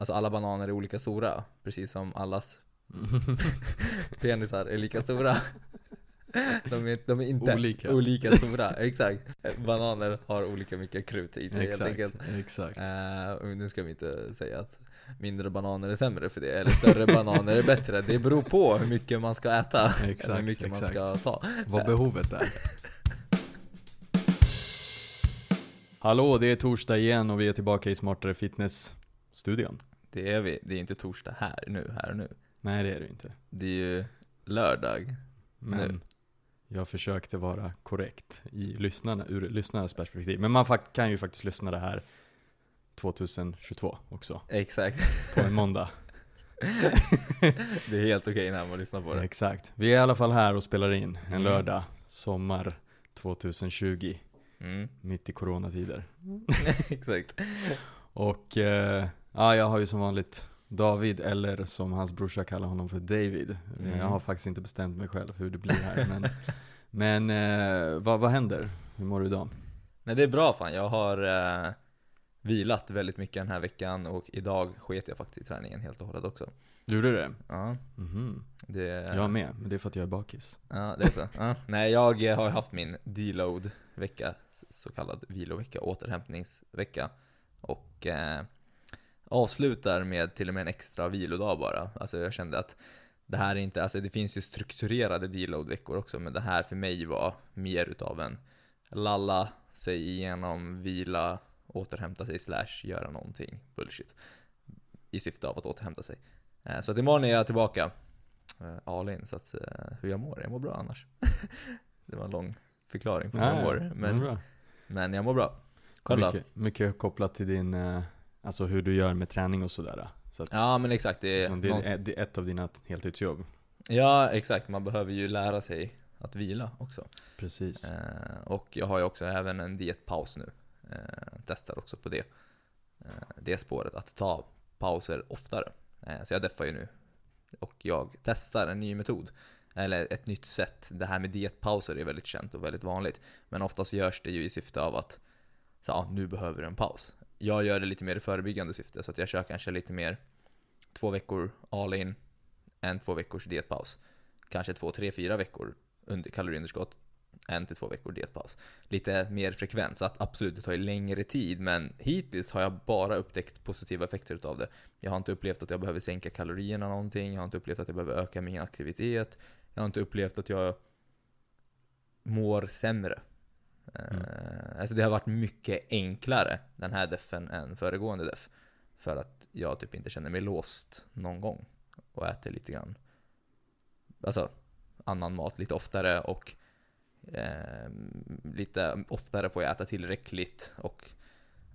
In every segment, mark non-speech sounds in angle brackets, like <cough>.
Alltså alla bananer är olika stora, precis som allas <laughs> penisar är lika stora. De är, de är inte Olika. olika stora, exakt. Bananer har olika mycket krut i sig helt exakt, enkelt. exakt. Och nu ska vi inte säga att mindre bananer är sämre för det, eller större bananer är bättre. Det beror på hur mycket man ska äta, eller hur Exakt, mycket exakt. man ska ta. Vad behovet är. Hallå, det är torsdag igen och vi är tillbaka i Smartare Fitness-studion. Det är vi, det är inte torsdag här nu, här och nu. Nej, det är det inte. Det är ju lördag. Men Nu. jag försökte vara korrekt i lyssnarna, ur lyssnarnas perspektiv. Men man kan ju faktiskt lyssna det här 2022 också, Exakt. på en måndag. det är helt okej när man lyssnar på det. Exakt. Vi är i alla fall här och spelar in en Mm. lördag, sommar 2020, Mm. mitt i coronatider. <laughs> Exakt. Och eh, ja, jag har ju som vanligt David, eller som hans brorsa kallar honom för David. Mm. Jag har faktiskt inte bestämt mig själv hur det blir här. men <laughs> men eh, vad, vad händer? Hur mår du idag? Nej det är bra fan, jag har eh, vilat väldigt mycket den här veckan och idag sket jag faktiskt i träningen helt och hållet också. Gjorde du det? Ja, Mhm. det... Jag med, men det är för att jag är bakis. Ja, det är så. Ja. Nej, jag har haft min deload-vecka, så kallad vilovecka, återhämtningsvecka. Och eh, avslutar med till och med en extra vilodag bara. Alltså jag kände att det här är inte, alltså det finns ju strukturerade deload-veckor också, men det här för mig var mer utav en lalla sig igenom, vila, återhämta sig slash göra någonting bullshit. I syfte av att återhämta sig. Eh, så att imorgon är jag tillbaka eh, all in, så att eh, hur jag mår? Jag mår bra annars. <laughs> det var en lång förklaring på hur jag mår, men, jag mår bra. Då? mycket, mycket kopplat till din, alltså hur du gör med träning och sådär. Så Ja men exakt, det är, liksom, det, är, det är ett av dina heltidsjobb. Ja exakt, man behöver ju lära sig att vila också. Precis. Eh, och jag har ju också även en dietpaus nu. Eh, testar också på det. Eh, det spåret, att ta pauser oftare. Eh, så jag deffar ju nu. Och jag testar en ny metod. Eller ett nytt sätt. Det här med dietpauser är väldigt känt och väldigt vanligt. Men oftast görs det ju i syfte av att så, ja, nu behöver du en paus. Jag gör det lite mer i förebyggande syfte, så att jag kör kanske lite mer två veckor all in, en två veckors dietpaus. Kanske två, tre, fyra veckor under kaloriunderskott, en till två veckor dietpaus. Lite mer frekvent, så att absolut, det tar ju längre tid, men hittills har jag bara upptäckt positiva effekter utav det. Jag har inte upplevt att jag behöver sänka kalorierna någonting, jag har inte upplevt att jag behöver öka min aktivitet, jag har inte upplevt att jag mår sämre. Mm. Eh, alltså det har varit mycket enklare den här defen än föregående def. För att jag typ inte känner mig låst någon gång. Och äter lite grann, alltså annan mat lite oftare och eh, lite oftare får jag äta tillräckligt och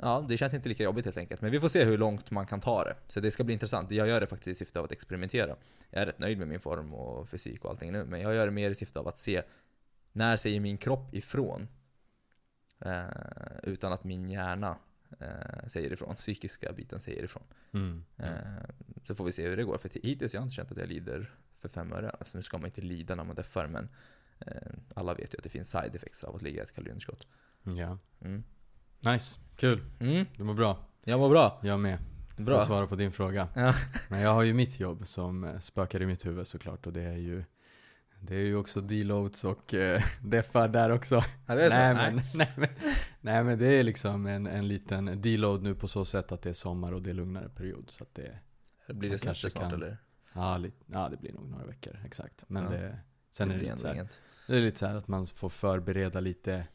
Ja, det känns inte lika jobbigt helt enkelt. Men vi får se hur långt man kan ta det. Så det ska bli intressant. Jag gör det faktiskt i syfte av att experimentera. Jag är rätt nöjd med min form och fysik och allting nu. Men jag gör det mer i syfte av att se när säger min kropp ifrån? Eh, utan att min hjärna eh, säger ifrån. Psykiska biten säger ifrån. Mm. Eh, så får vi se hur det går. För hittills har jag inte känt att jag lider för fem öre. Alltså nu ska man inte lida när man deffar men eh, alla vet ju att det finns side effects av att ligga i ett kaloriunderskott. Ja. Mm. Nice, kul. Mm, Du mår bra. jag mår bra. Jag med. Bra. För att svara på din fråga. Ja. Men jag har ju mitt jobb som spökar i mitt huvud såklart och det är ju det är ju också deloads och eh, <laughs> deffar där också. Ja, det är så? nej, men, <laughs> nej, men, nej men det är liksom en, en liten deload nu på så sätt att det är sommar och det är lugnare period. Så att det, Blir det semester snart kan- eller? ja, lite, ja det blir nog några veckor exakt. Men Ja. det, sen det är det lite så här, det är lite så här att man får förbereda lite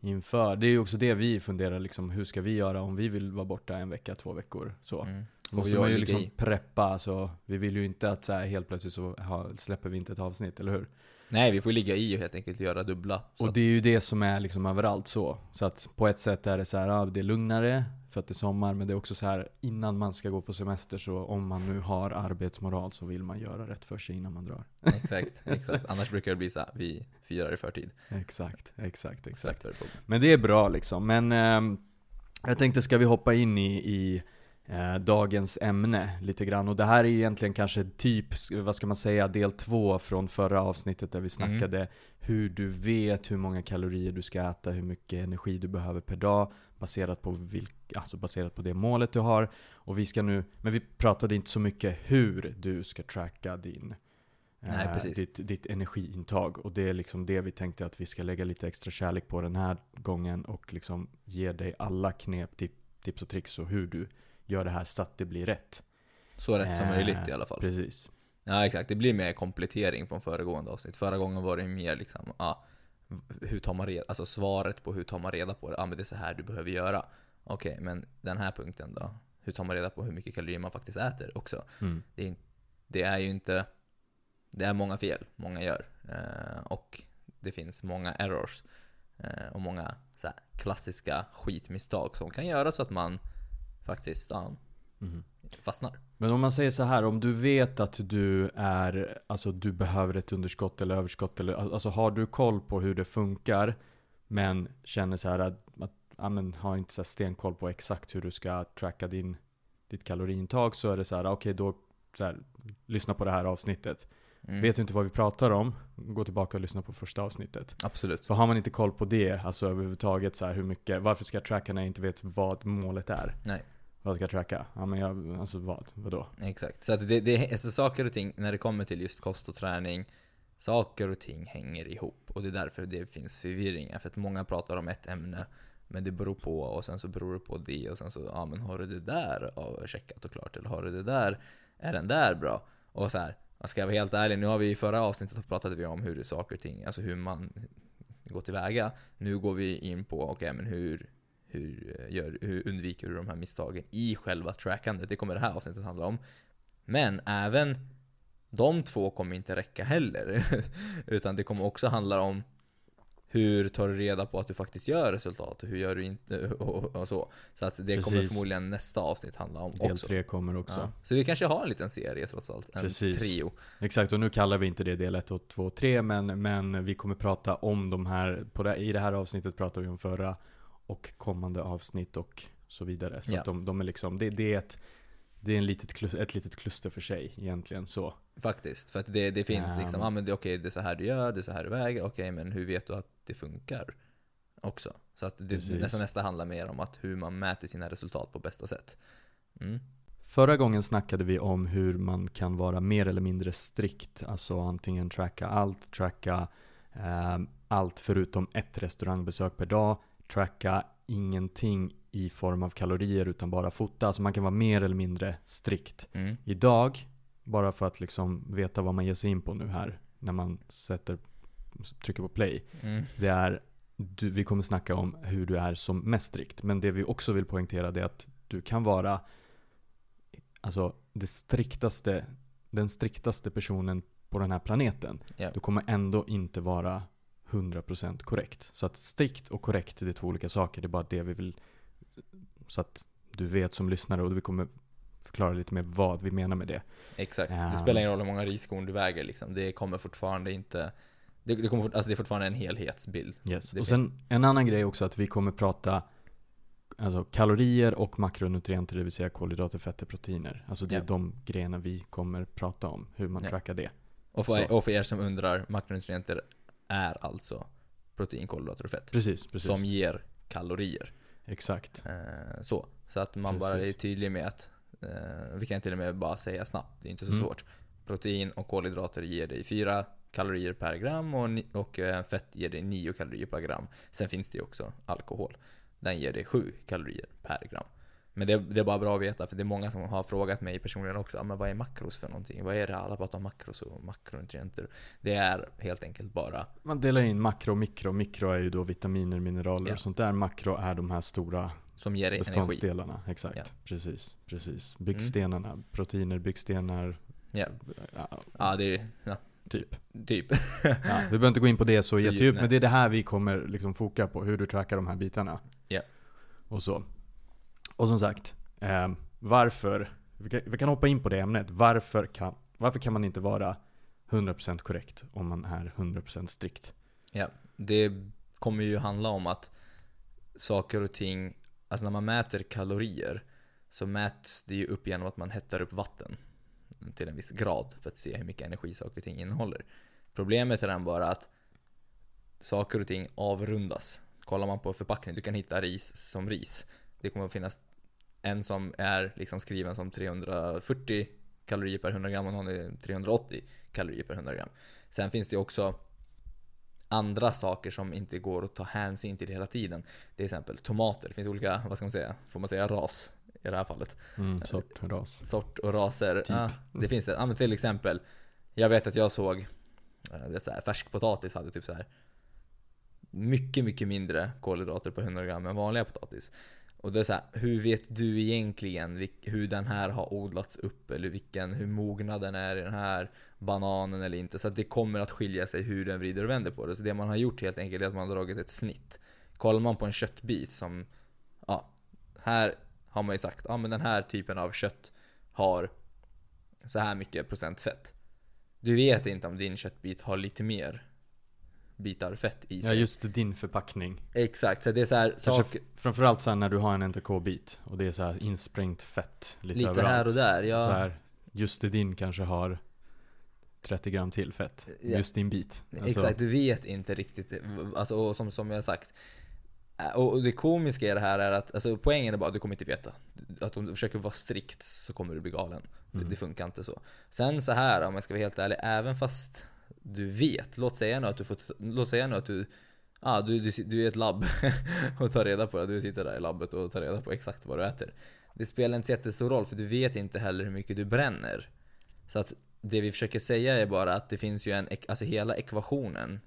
inför. Det är ju också det vi funderar liksom, hur ska vi göra om vi vill vara borta en vecka, två veckor så. Mm. Måste man ju liksom i. preppa, alltså, vi vill ju inte att så här, helt plötsligt så ha, släpper vi inte ett avsnitt, eller hur? Nej, vi får ligga i och helt enkelt göra dubbla. Och det är ju det som är liksom överallt så. Så att på ett sätt är det så här, ja, det är lugnare för att det är sommar, men det är också så här innan man ska gå på semester så om man nu har arbetsmoral så vill man göra rätt för sig innan man drar. exakt, exakt. Annars brukar det bli så här, vi firar i förtid. Exakt, exakt, exakt. Men det är bra liksom. Men ehm, jag tänkte, ska vi hoppa in i, i eh, dagens ämne lite grann. Och det här är egentligen kanske typ, vad ska man säga, del två från förra avsnittet där vi snackade hur du vet hur många kalorier du ska äta, hur mycket energi du behöver per dag baserat på, vilk, alltså baserat på det målet du har. Och vi ska nu, men vi pratade inte så mycket hur du ska tracka din Nej, eh, precis. ditt, ditt energiintag. Och det är liksom det vi tänkte att vi ska lägga lite extra kärlek på den här gången och liksom ge dig alla knep, tip, tips och tricks och hur du gör det här så att det blir rätt. Så rätt som Eh, möjligt i alla fall. Precis. Ja exakt, det blir mer komplettering från föregående avsnitt. Förra gången var det mer liksom, ja, hur tar man reda, alltså svaret på hur tar man reda på det? Ja men det är så här du behöver göra. Okej, men den här punkten då? Hur tar man reda på hur mycket kalorier man faktiskt äter också? Mm. Det är, det är ju inte, det är många fel, många gör. Eh, och det finns många errors. Eh, och många så här, klassiska skitmisstag som kan göra så att man faktiskt ja, Mhm. fastnar. Men om man säger så här, om du vet att du är, alltså du behöver ett underskott eller överskott eller, alltså har du koll på hur det funkar men känner så här att, att ja, men har inte så stenkoll på exakt hur du ska tracka din, ditt kaloriintag så är det så här, okej då, så här, lyssna på det här avsnittet. Mm, Vet du inte vad vi pratar om, gå tillbaka och lyssna på första avsnittet. Absolut. För har man inte koll på det, alltså överhuvudtaget så här hur mycket, varför ska jag tracka när jag inte vet vad målet är? Nej. Vad ska jag tracka? Ja men jag, alltså vad? Vadå? Exakt. Så att det, det, alltså saker och ting, när det kommer till just kost och träning, saker och ting hänger ihop. Och det är därför det finns förvirringar. För att många pratar om ett ämne, men det beror på, och sen så beror det på det, och sen så, ja men har du det där ja, checkat och klart? Eller har du det där, är den där bra? Och så här, jag ska vara helt ärlig, nu har vi i förra avsnittet pratade vi om hur saker och ting, alltså hur man går tillväga. Nu går vi in på, okej men hur, hur, eh, gör, hur undviker du de här misstagen i själva trackandet? Det kommer det här avsnittet handla om. Men även de två kommer inte räcka heller. <laughs> Utan det kommer också handla om hur tar du reda på att du faktiskt gör resultat och hur gör du inte <laughs> och, och så. Så att det kommer Precis. förmodligen nästa avsnitt handla om Del också. tre kommer också. Ja. Så vi kanske har en liten serie trots allt. En Precis. trio. Exakt, och nu kallar vi inte det del 1 och 2 och 3 men, men vi kommer prata om de här, det, i det här avsnittet pratar vi om förra och kommande avsnitt och så vidare. Så Ja. att de, de är liksom, det, det är ett det är en litet kluster, ett litet kluster för sig egentligen så. Faktiskt. För att det, det finns Ehm. liksom, ja men det, okej det är så här du gör, det är så här du väger, okej men hur vet du att det funkar? Också. Så att det, Precis. nästa, nästa handlar mer om att hur man mäter sina resultat på bästa sätt. Mm. Förra gången snackade vi om hur man kan vara mer eller mindre strikt. Alltså antingen tracka allt, tracka eh, allt förutom ett restaurangbesök per dag. Tracka ingenting i form av kalorier utan bara fota. Alltså man kan vara mer eller mindre strikt. Mm. Idag, bara för att liksom veta vad man ger sig in på nu här när man sätter, trycker på play. Mm. Det är, du, vi kommer snacka om hur du är som mest strikt. Men det vi också vill poängtera är att du kan vara alltså det striktaste, den striktaste personen på den här planeten. Ja. Du kommer ändå inte vara 100% korrekt. Så att strikt och korrekt det är två olika saker. Det är bara det vi vill så att du vet som lyssnare och vi kommer förklara lite mer vad vi menar med det. Exakt. Ehm. Det spelar ingen roll hur många riskorn du väger liksom. Det kommer fortfarande inte... Det, det, kommer, alltså det är fortfarande en helhetsbild. Yes. Och sen en annan grej också att vi kommer prata alltså, kalorier och makronutrienter, det vill säga kolhydrater, fetter, proteiner. Alltså det är Ja. de grejerna vi kommer prata om, hur man Ja. trackar det. Och för, och för er som undrar, makronutrienter är alltså protein, kolhydrater och fett. Precis, precis. Som ger kalorier. Exakt. Eh, så. Så att man bara är Precis. tydlig med att, eh, vi kan till och med bara säga snabbt, det är inte så Mm. svårt. Protein och kolhydrater ger dig 4 kalorier per gram och, och eh, fett ger dig 9 kalorier per gram. Sen finns det ju också alkohol. Den ger dig 7 kalorier per gram. Men det, det är bara bra att veta, för det är många som har frågat mig personligen också, "Ah, men vad är makros för någonting? Vad är det? Alla pratar om makros och makronutrienter. Det är helt enkelt bara, Man delar in makro och mikro. Mikro är ju då vitaminer, mineraler Ja. och sånt där. Makro är de här stora som ger dig energi. beståndsdelarna. Exakt. Ja. Mm. Precis, precis. Byggstenarna. Proteiner, byggstenar. Ja. Ja, Ja, det är, ja, typ. typ. Ja, vi behöver inte gå in på det så, <laughs> Så jättedjupt, djupt, men det är det här vi kommer liksom foka på, hur du trackar de här bitarna. Ja. Och så. Och som sagt, eh, varför, vi kan, vi kan hoppa in på det ämnet. Varför kan, varför kan man inte vara 100% korrekt om man är 100% strikt? Ja, det kommer ju handla om att saker och ting, alltså när man mäter kalorier, så mäts det ju upp genom att man hettar upp vatten till en viss grad för att se hur mycket energi saker och ting innehåller. Problemet är den bara att saker och ting avrundas. Kollar man på förpackningen, du kan hitta ris som ris. Det kommer att finnas en som är liksom skriven som 340 kalorier per 100 gram och någon är 380 kalorier per 100 gram. Sen finns det också andra saker som inte går att ta hänsyn till hela tiden. Till exempel tomater. Det finns olika, vad ska man säga, får man säga ras i det här fallet? Mm, sort, ras. Sort och raser. Typ. Ja, det finns det. Ja, till exempel, jag vet att jag såg eh, det så här, färskpotatis hade typ så här mycket, mycket mindre kolhydrater per 100 gram än vanliga potatis. Och det är så här, hur vet du egentligen hur den här har odlats upp? Eller vilken, hur mognaden är i den här bananen eller inte? Så att det kommer att skilja sig hur den vrider och vänder på det. Så det man har gjort helt enkelt är att man har dragit ett snitt. Kollar man på en köttbit som, ja, här har man ju sagt, ja men den här typen av kött har så här mycket procent fett. Du vet inte om din köttbit har lite mer bitar fett i sig. Ja just din förpackning. Exakt, så det är så här saker, Framförallt så här när du har en NTK-bit och det är så här insprängt fett lite, lite överallt. här och där. Ja. Så här, just din kanske har 30 gram till fett. Ja. Just din bit. Alltså, Exakt, du vet inte riktigt. Alltså, och som, som jag sagt. Äh, Och det komiska i det här är att, alltså poängen är bara att du kommer inte veta. Att om du försöker vara strikt så kommer du bli galen. Det, Mm. det funkar inte så. Sen så här om jag ska vara helt ärlig, även fast du vet. Låt säga nu att du får, låt säga nu att du Ah, du, du, du är i ett labb <laughs> och tar reda på det. Du sitter där i labbet och tar reda på exakt vad du äter. Det spelar inte så jättestor roll för du vet inte heller hur mycket du bränner. Så att det vi försöker säga är bara att det finns ju en, alltså hela ekvationen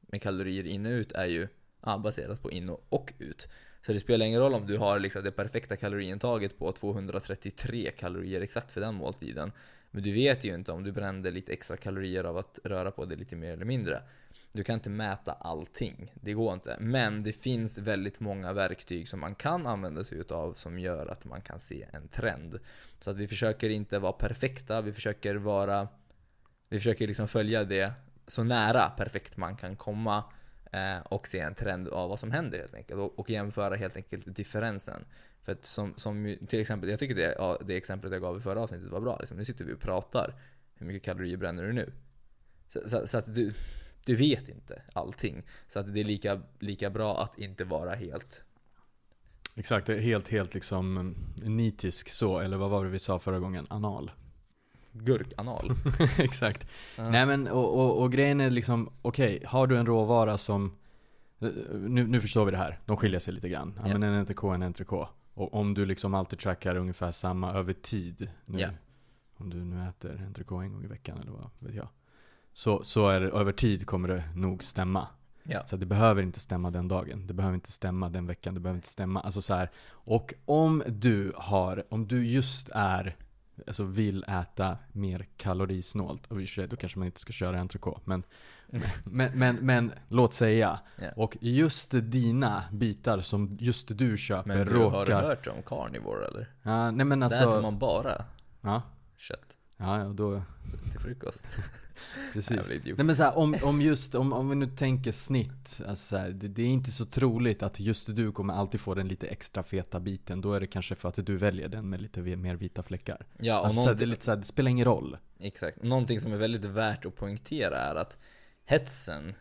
med kalorier in och ut är ju ah, baserat på in och- och ut. Så det spelar ingen roll om du har liksom det perfekta kaloriintaget på 233 kalorier exakt för den måltiden. Men du vet ju inte om du brände lite extra kalorier av att röra på dig lite mer eller mindre. Du kan inte mäta allting, det går inte. Men det finns väldigt många verktyg som man kan använda sig utav som gör att man kan se en trend. Så att vi försöker inte vara perfekta, vi försöker vara Vi försöker liksom följa det så nära perfekt man kan komma eh, och se en trend av vad som händer helt enkelt. Och, och jämföra helt enkelt differensen. För att som, som till exempel, jag tycker det, ja, det exemplet jag gav i förra avsnittet var bra. Liksom, nu sitter vi och pratar. Hur mycket kalorier bränner du nu? Så, så, så att du, du vet inte allting. Så att det är lika, lika bra att inte vara helt Exakt, helt, helt liksom eh, nitisk så, eller vad var det vi sa förra gången? Anal gurkanal. <laughs> Exakt. Ja. Nej men, och, och, och grejen är liksom, okej, har du en råvara som nu, nu förstår vi det här, de skiljer sig lite grann. Ja, Ja. men en NTK är en NTK. Och om du liksom alltid trackar ungefär samma över tid nu, Ja. om du nu äter NTK en gång i veckan eller vad vet jag. Så, så är det, över tid kommer det nog stämma. Ja. Så det behöver inte stämma den dagen. Det behöver inte stämma den veckan. Det behöver inte stämma. Alltså så här. Och om du har, om du just är, alltså vill äta mer kalorisnålt. Och i och för sig, då kanske man inte ska köra entrecote. Men, <laughs> men, men, men låt säga. Ja. Och just dina bitar som just du köper Men du, har du råkar. hört om carnivore eller? Ja, nej men Där äter alltså. man bara Ja, kött ja, ja, då, till frukost. <laughs> <laughs> precis. Nej men så här, om, om just, om, om vi nu tänker snitt, alltså så här, det, det är inte så troligt att just du kommer alltid få den lite extra feta biten. Då är det kanske för att du väljer den med lite mer vita fläckar. Ja, och Alltså, så här, det, lite så det spelar ingen roll. exakt. Någonting som är väldigt värt att poängtera är att hetsen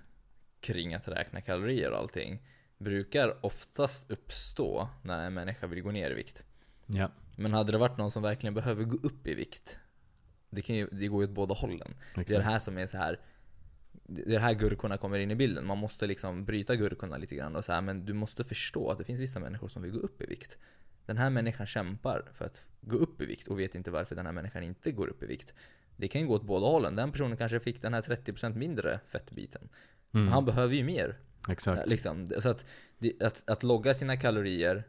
kring att räkna kalorier och allting brukar oftast uppstå när en människa vill gå ner i vikt. Ja, Men hade det varit någon som verkligen behöver gå upp i vikt, det, kan ju, det går ju åt båda hållen. Det är det exakt. här som är så här. Det är här gurkorna kommer in i bilden. Man måste liksom bryta gurkorna lite grann och så här, men du måste förstå att det finns vissa människor som vill gå upp i vikt. Den här människan kämpar för att gå upp i vikt och vet inte varför den här människan inte går upp i vikt. Det kan ju gå åt båda hållen. Den personen kanske fick den här 30% mindre fettbiten. Mm, han behöver ju mer. exakt. Liksom. Så att, att, att logga sina kalorier,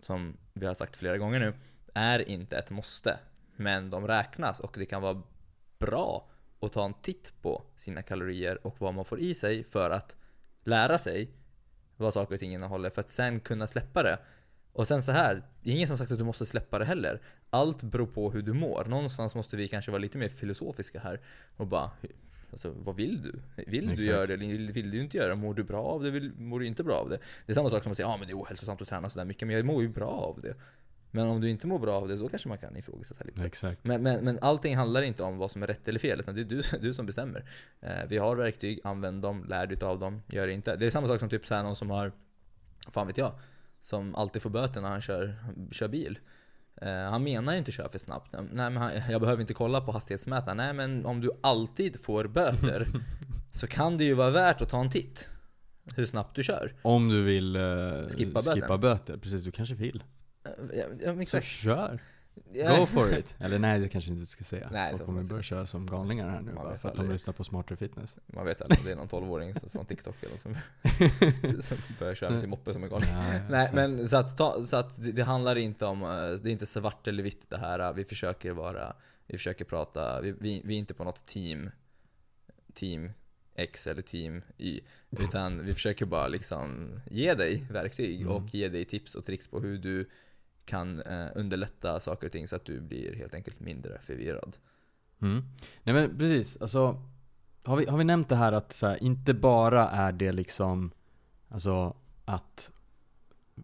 som vi har sagt flera gånger nu, är inte ett måste. Men de räknas och det kan vara bra att ta en titt på sina kalorier och vad man får i sig för att lära sig vad saker och ting innehåller för att sen kunna släppa det. Och sen så här, det är ingen som sagt att du måste släppa det heller. Allt beror på hur du mår. Någonstans måste vi kanske vara lite mer filosofiska här och bara Alltså vad vill du? Vill du Exakt. göra det eller vill du inte göra det? Mår du bra av det? Vill, mår du inte bra av det? Det är samma sak som att säga ja men det är ohälsosamt att träna sådär mycket men jag mår ju bra av det. Men om du inte mår bra av det, så kanske man kan ifrågasätta lite. Exakt. Men, men, men allting handlar inte om vad som är rätt eller fel, utan det är du, <laughs> du som bestämmer. Eh, vi har verktyg, använd dem, lär dig av dem, gör det inte. Det är samma sak som typ så här någon som har, fan vet jag, som alltid får böter när han kör, kör bil. Eh, han menar inte köra för snabbt. Nej men han, jag behöver inte kolla på hastighetsmätaren. Nej men om du alltid får böter <laughs> så kan det ju vara värt att ta en titt. Hur snabbt du kör. Om du vill eh, Skippa skippa böter. Precis, du kanske vill. Eh, Ja, ja, Så kör! Go for <laughs> it! Eller nej, det kanske inte ska säga. Nej, så Folk kommer börja köra som galningar här nu bara för att de lyssnar på Smarter Fitness. Man vet aldrig om det är någon 12-åring som- från TikTok eller som, <laughs> som börjar köra med sin moppe som en galning. Ja, ja, <laughs> Nej exakt. men så att, ta, så att det, det handlar inte om, eh, det är inte svart eller vitt det här. Vi försöker vara, vi försöker prata, vi, vi, vi är inte på något team, team X eller team Y. Utan vi försöker bara liksom ge dig verktyg Mm. och ge dig tips och tricks på hur du kan eh, underlätta saker och ting så att du blir helt enkelt mindre förvirrad. Mm. Nej men precis, alltså har vi, har vi nämnt det här att så här, inte bara är det liksom Alltså att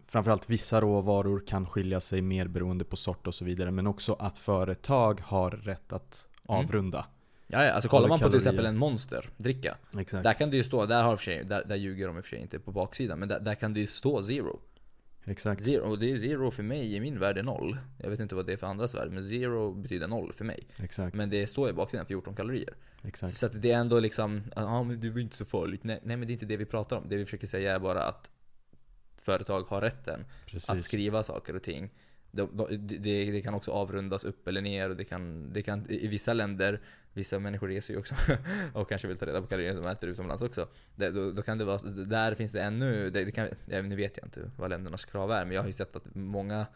Framförallt vissa råvaror kan skilja sig mer beroende på sort och så vidare Men också att företag har rätt att Mm. avrunda Ja, ja, alltså kollar man på till kalorier. exempel en monster dricka Exakt Där kan det ju stå, där har för sig, där, där ljuger de i och för sig inte på baksidan Men där, där kan det ju stå zero Exakt Zero, och det är zero för mig i min värld är noll. Jag vet inte vad det är för andras värld, men zero betyder noll för mig. Exakt, Men det står i baksidan 14 kalorier. exakt Så att det är ändå liksom, ja men det var inte så farligt. Nej, nej men det är inte det vi pratar om. Det vi försöker säga är bara att företag har rätten Precis att skriva saker och ting. De, de, det, det kan också avrundas upp eller ner och det kan, det kan i vissa länder, vissa människor reser ju också <laughs> och kanske vill ta reda på kalorier de äter utomlands också. Det, då, då kan det vara, där finns det ännu, det, det kan, ja, nu vet jag inte vad ländernas krav är men jag har ju sett att många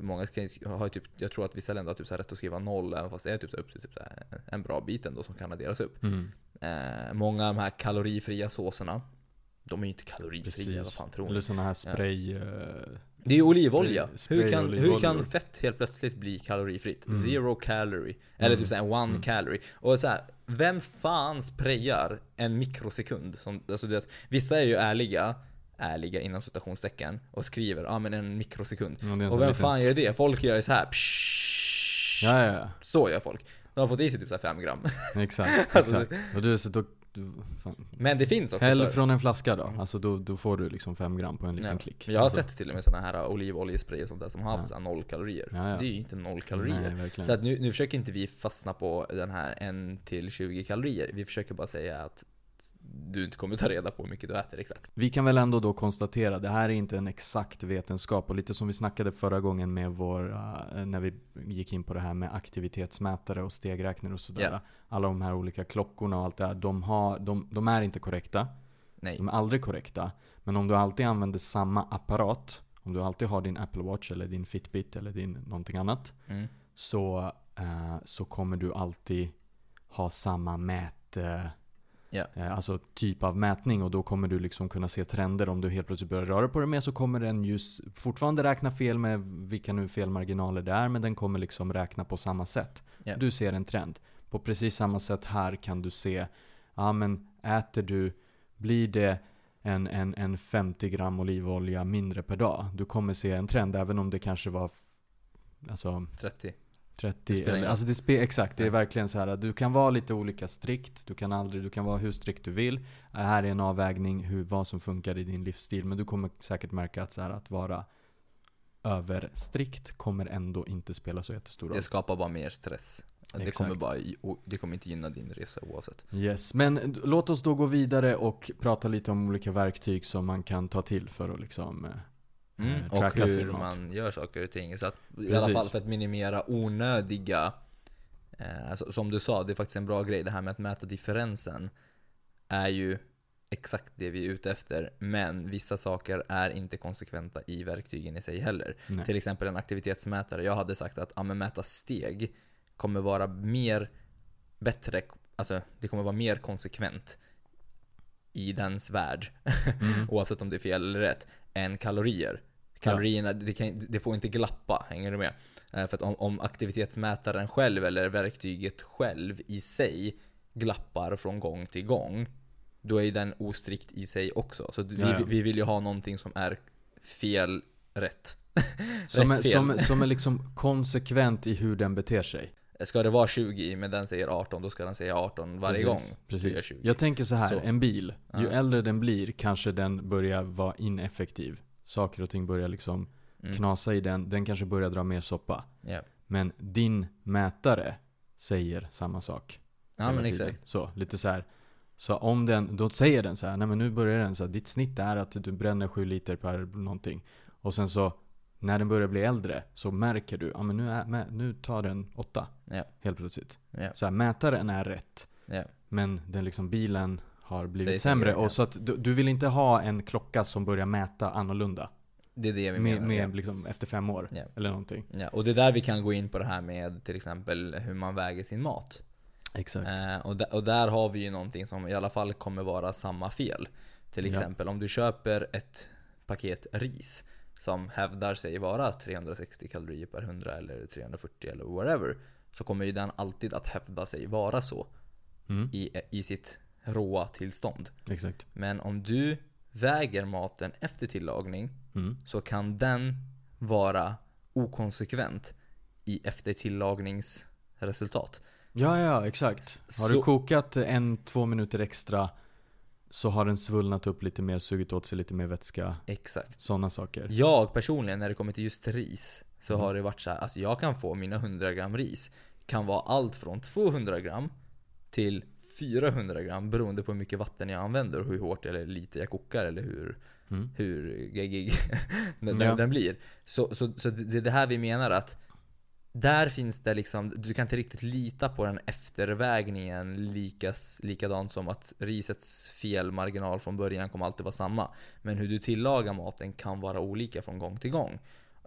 Många kan har typ, jag tror att vissa länder har typ så rätt att skriva noll även fast det är typ så upp till typ så en bra bit ändå som kan adderas upp. mm. Eh, många av de här kalorifria såserna, de är ju inte kalorifria, vad fan tror ni? Eller såna här spray eh, Det är ju olivolja. spray- hur, kan, hur olivoljor. kan fett helt plötsligt bli kalorifritt? Mm. Zero calorie. Eller Mm. typ såhär one Mm. calorie. Och så här, vem fan sprayar en mikrosekund? Som, alltså du vet, vissa är ju ärliga, ärliga inom citationstecken, och skriver ja ah, men en mikrosekund. Ja, det Och vem liten- fan gör det? Folk gör ju så här. Psh, Ja, ja, ja. Så gör folk. De har fått i sig typ 5 gram. Exakt, <laughs> Alltså, exakt. Och du, så då, du. Men det finns också Häll för- från en flaska då, alltså då, då får du liksom fem gram på en liten Ja. klick Men jag har alltså. sett till och med såna här olivoljespray och sånt där som har haft Ja. noll kalorier. Ja, ja. Det är ju inte noll kalorier. Nej. Så att nu, nu försöker inte vi fastna på den här 1 till 20 kalorier. Vi försöker bara säga att du inte kommer ta reda på hur mycket du äter exakt. Vi kan väl ändå då konstatera, det här är inte en exakt vetenskap och lite som vi snackade förra gången med våra, eh, när vi gick in på det här med aktivitetsmätare och stegräknare och sådär. Ja. Alla de här olika klockorna och allt det här, de, har, de, de är inte korrekta. Nej. De är aldrig korrekta. Men om du alltid använder samma apparat, om du alltid har din Apple Watch eller din Fitbit eller din någonting annat. Mm. Så, eh, så kommer du alltid ha samma mät... Eh, Eh, alltså typ av mätning och då kommer du liksom kunna se trender. Om du helt plötsligt börjar röra på dig mer så kommer den ju s- fortfarande räkna fel med vilka nu felmarginaler det är. Men den kommer liksom räkna på samma sätt. Ja. Du ser en trend. På precis samma sätt här kan du se, ja men äter du, blir det en, en, en 50 gram olivolja mindre per dag. Du kommer se en trend även om det kanske var Alltså 30. 30, Det eller, alltså det spe, exakt, det är verkligen så här att du kan vara lite olika strikt, du kan aldrig, du kan vara hur strikt du vill. Det här är en avvägning hur, vad som funkar i din livsstil, men du kommer säkert märka att så här, att vara överstrikt kommer ändå inte spela så jättestor roll. Det skapar bara mer stress. Det kommer, bara, det kommer inte gynna din resa oavsett. Yes, men låt oss då gå vidare och prata lite om olika verktyg som man kan ta till för att liksom eh, Mm. eh, Och hur man gör saker och ting. Så att, I alla fall för att minimera onödiga eh, alltså, Som du sa, det är faktiskt en bra grej. Det här med att mäta differensen är ju exakt det vi är ute efter. Men vissa saker är inte konsekventa i verktygen i sig heller. Nej. Till exempel en aktivitetsmätare. Jag hade sagt att ja, men mäta steg kommer vara mer bättre, alltså det kommer vara mer konsekvent i dens värld. Mm. <laughs> Oavsett om det är fel eller rätt. Än kalorier. Kalorierna, det, kan, det får inte glappa, hänger du med? Eh, För att om, om aktivitetsmätaren själv eller verktyget själv i sig glappar från gång till gång. Då är ju den ostrikt i sig också. Så vi, vi vill ju ha någonting som är fel rätt. <laughs> Som är, som, som är liksom konsekvent i hur den beter sig. Ska det vara 20 men den säger 18, då ska den säga 18 varje Precis, gång. Precis. 20. Jag tänker så här, Så. en bil. Ju Ja. äldre den blir kanske den börjar vara ineffektiv. Saker och ting börjar liksom Mm. knasa i den. Den kanske börjar dra mer soppa. Ja. Men din mätare säger samma sak. ja men tiden. exakt. Så, lite så här. Så om den, då säger den så här, nej men nu börjar den så här, ditt snitt är att du bränner 7 liter per någonting. Och sen så, när den börjar bli äldre, så märker du, ja men nu, är, nu tar den 8. Ja. Helt plötsligt. Ja. Så här, mätaren är rätt. Men den liksom bilen har blivit sämre. ja. Och så att du, du vill inte ha en klocka som börjar mäta annorlunda. Det är det vi Med, menar. med ja. liksom efter fem år. Ja. Eller någonting. Ja, och det är där vi kan gå in på det här med till exempel hur man väger sin mat. Exakt. Eh, och, där, och där har vi ju någonting som i alla fall kommer vara samma fel. Till Ja. exempel om du köper ett paket ris som hävdar sig vara 360 kalorier per 100 eller 340 eller whatever. Så kommer ju den alltid att hävda sig vara så Mm, i, i sitt råa tillstånd. exakt. Men om du väger maten efter tillagning Mm. så kan den vara okonsekvent i efter tillagningsresultat. Ja, ja, exakt. Har du Så- kokat en, två minuter extra så har den svullnat upp lite mer, sugit åt sig lite mer vätska. Exakt. Sådana saker. Jag personligen, när det kommer till just ris, så Mm. har det varit så här, alltså jag kan få mina 100 gram ris, kan vara allt från 200 gram till 400 gram beroende på hur mycket vatten jag använder och hur hårt eller lite jag kokar eller hur, Mm. hur geggig <laughs> den, Ja. den blir. Så, så, så det är det här vi menar att där finns det liksom, du kan inte riktigt lita på den eftervägningen likas, likadant som att risets felmarginal från början kommer alltid vara samma. Men hur du tillagar maten kan vara olika från gång till gång.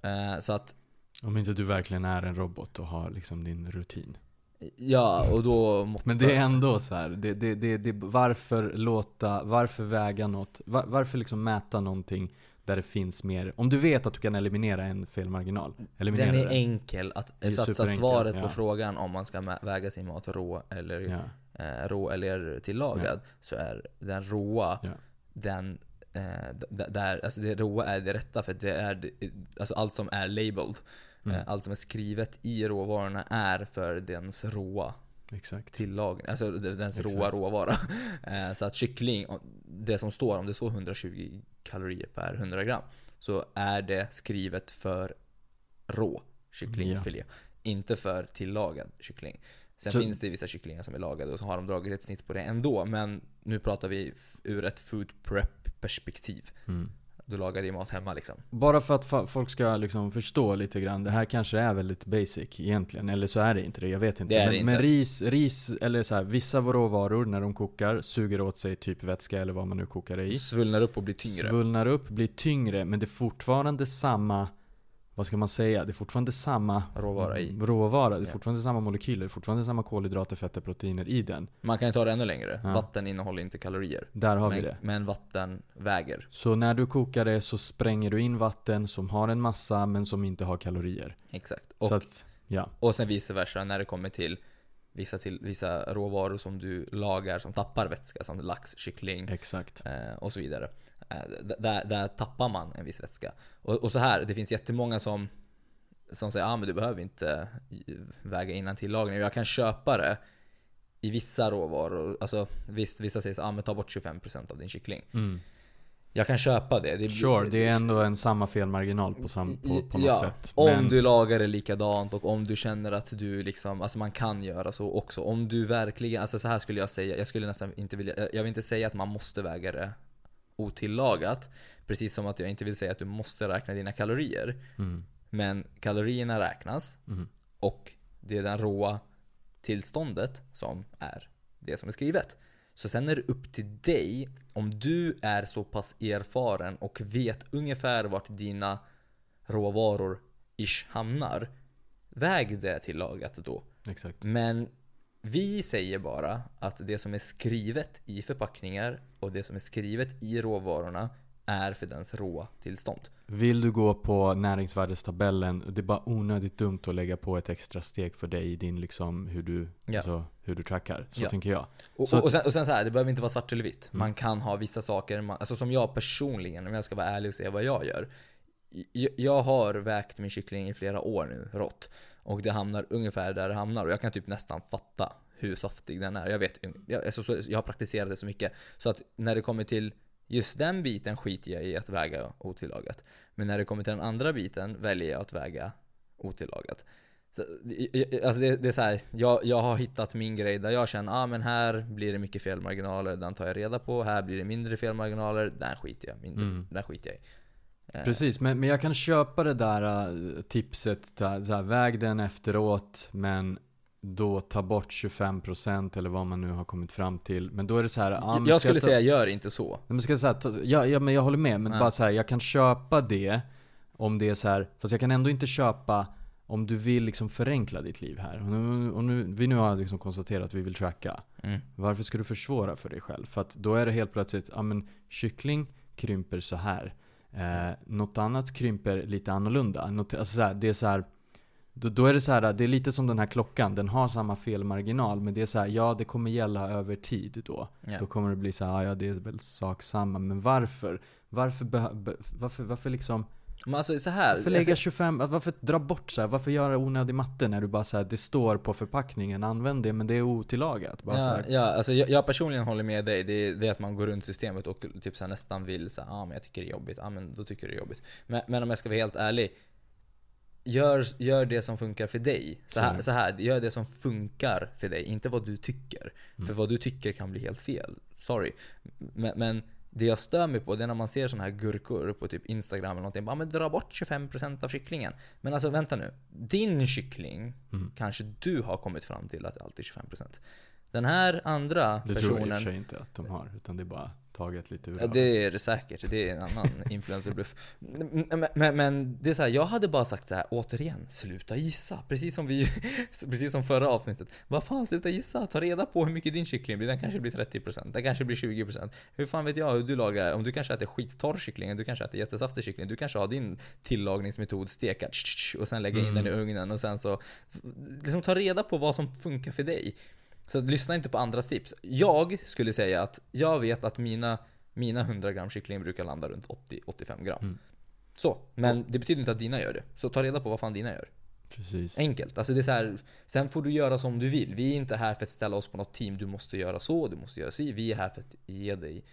Eh, så att, Om inte du verkligen är en robot och har liksom din rutin. Ja och då måste... Men det är ändå så här, det, det, det, det, varför låta, varför väga något, var, varför liksom mäta någonting där det finns mer, om du vet att du kan eliminera en felmarginal, eliminera Den är det. enkel, att, Det är så, att, så att svaret ja. på frågan om man ska väga sin mat rå eller, Ja, eh, rå eller tillagad så är den råa Ja. den eh, där, alltså det råa är det rätta för det är alltså allt som är labeled Mm. eh, Allt som är skrivet i råvarorna är för dens råa exakt. tillagning, alltså dens Exakt. råa råvara <laughs> eh, Så att kyckling, det som står, om det står 120 kalorier per 100 gram Så är det skrivet för rå kycklingfilé Inte för tillagad kyckling Sen Så- finns det vissa kycklingar som är lagade och så har de dragit ett snitt på det ändå Men nu pratar vi ur ett food prep perspektiv Mm. Du lagar din mat hemma liksom Bara för att folk ska liksom förstå lite grann, det här kanske är väldigt basic egentligen, eller så är det inte det, jag vet inte. Det men, det inte. men ris, ris, eller så här, vissa råvaror när de kokar suger åt sig typ vätska eller vad man nu kokar det i. Svullnar upp och blir tyngre Svullnar upp, blir tyngre, men det är fortfarande samma vad ska man säga? Det är fortfarande samma Råvara i. råvara. Det är Ja. fortfarande samma molekyler, fortfarande samma kolhydrater, fetter, proteiner i den. Man kan ju ta det ännu längre Ja. Vatten innehåller inte kalorier Där har men, vi det. men vatten väger Så när du kokar det så spränger du in vatten som har en massa men som inte har kalorier. Exakt och att, ja. Och sen vice versa när det kommer till vissa, till, vissa råvaror som du lagar som tappar vätska som lax, kyckling Exakt. eh, och så vidare. Eh, där, där tappar man en viss vätska. Och, och så här, det finns jättemånga som, som säger att ah, men du behöver inte väga innan tillagning. Jag kan köpa det i vissa råvaror. Alltså visst, vissa säger så ah, men ta bort 25% av din kyckling. Mm. Jag kan köpa det. det Sure, det är ändå en samma felmarginal på, sam, på, på något ja, sätt. Om Men- du lagar det likadant och om du känner att du liksom, alltså man kan göra så också. Om du verkligen, alltså så här skulle jag säga, jag skulle nästan inte vilja, jag vill inte säga att man måste väga det otillagat. Precis som att jag inte vill säga att du måste räkna dina kalorier. Mm. Men kalorierna räknas Mm. och det är den råa tillståndet som är det som är skrivet. Så sen är det upp till dig om du är så pass erfaren och vet ungefär vart dina råvaror ish hamnar. Väg det tillagat då. Exakt. Men vi säger bara att det som är skrivet i förpackningar och det som är skrivet i råvarorna är för dens råa tillstånd. Vill du gå på näringsvärdestabellen, det är bara onödigt dumt att lägga på ett extra steg för dig i din liksom hur du, Ja. alltså, hur du trackar. Så Ja. tänker jag. Och, Så och, och, sen, och sen så här, det behöver inte vara svart eller vitt. Mm. Man kan ha vissa saker, man, alltså som jag personligen, om jag ska vara ärlig och säga vad jag gör. jag, jag har vägt min kyckling i flera år nu, rått. Och det hamnar ungefär där det hamnar. Och jag kan typ nästan fatta hur saftig den är. Jag vet, jag, alltså, så, jag har praktiserat det så mycket. Så att när det kommer till just den biten skiter jag i att väga otillagat. Men när det kommer till den andra biten väljer jag att väga otillagat. Så, alltså det, det är så här, jag, jag har hittat min grej där jag känner ah, men här blir det mycket felmarginaler, den tar jag reda på. Här blir det mindre felmarginaler, den skiter jag, mindre, mm. den skiter jag i. Eh. Precis, men, men jag kan köpa det där uh, tipset, så här, väg den efteråt, men då ta bort 25% eller vad man nu har kommit fram till. Men då är det så här, ah, Jag skulle ta... säga, gör inte så. Men ska säga, ja, ja, men jag håller med, men ja. bara så här, jag kan köpa det om det är så här, fast jag kan ändå inte köpa om du vill liksom förenkla ditt liv här. Och nu, vi nu har liksom konstaterat att vi vill tracka. Mm. Varför ska du försvåra för dig själv? För att då är det helt plötsligt, ja men kyckling krymper så här. Eh, något annat krymper lite annorlunda. Något, alltså så här, det är så här, då, då, är det så här, det är lite som den här klockan, den har samma felmarginal men det är så här, ja det kommer gälla över tid då. Yeah. Då kommer det bli så här, ja det är väl sak samma, men varför? Varför, varför, varför liksom men alltså så här, varför lägga 25, varför dra bort så här, Varför göra onödig matte när du bara säger det står på förpackningen, använd det men det är otillagat. Bara ja, ja, alltså jag, jag, personligen håller med dig. Det är, det är att man går runt systemet och typ så nästan vill säga ah, men jag tycker det är jobbigt, ah, men då tycker du det är jobbigt. Men, men om jag ska vara helt ärlig, Gör, gör det som funkar för dig. Så här, så här, gör det som funkar för dig, inte vad du tycker. Mm. För vad du tycker kan bli helt fel. Sorry. Men, men det jag stör mig på det är när man ser såna här gurkor på typ Instagram eller någonting. Bara men dra bort 25% av kycklingen. Men alltså vänta nu. Din kyckling mm. kanske du har kommit fram till att det alltid är 25%. Den här andra det personen... Det tror jag i och för sig inte att de har. Utan det är bara taget lite ur ja, Det är det säkert, det är en annan <laughs> influencerbluff. Men, men, men, det är så här, jag hade bara sagt så här, återigen, sluta gissa. Precis som vi, <laughs> precis som förra avsnittet. Vad fan, sluta gissa. Ta reda på hur mycket din kyckling blir. Den kanske blir 30%, den kanske blir 20%. Hur fan vet jag hur du lagar, om du kanske äter skittorr kyckling, du kanske äter jättesaftig kyckling. Du kanske har din tillagningsmetod, steka och sen lägga in mm. den i ugnen och sen så, liksom ta reda på vad som funkar för dig. Så lyssna inte på andras tips. Jag skulle säga att jag vet att mina, mina 100 gram kyckling brukar landa runt 80-85 gram. Mm. Så, men det betyder inte att dina gör det. Så ta reda på vad fan dina gör. Precis. Enkelt. Alltså det är så här, sen får du göra som du vill. Vi är inte här för att ställa oss på något team. Du måste göra så, du måste göra si. Vi är här för att ge dig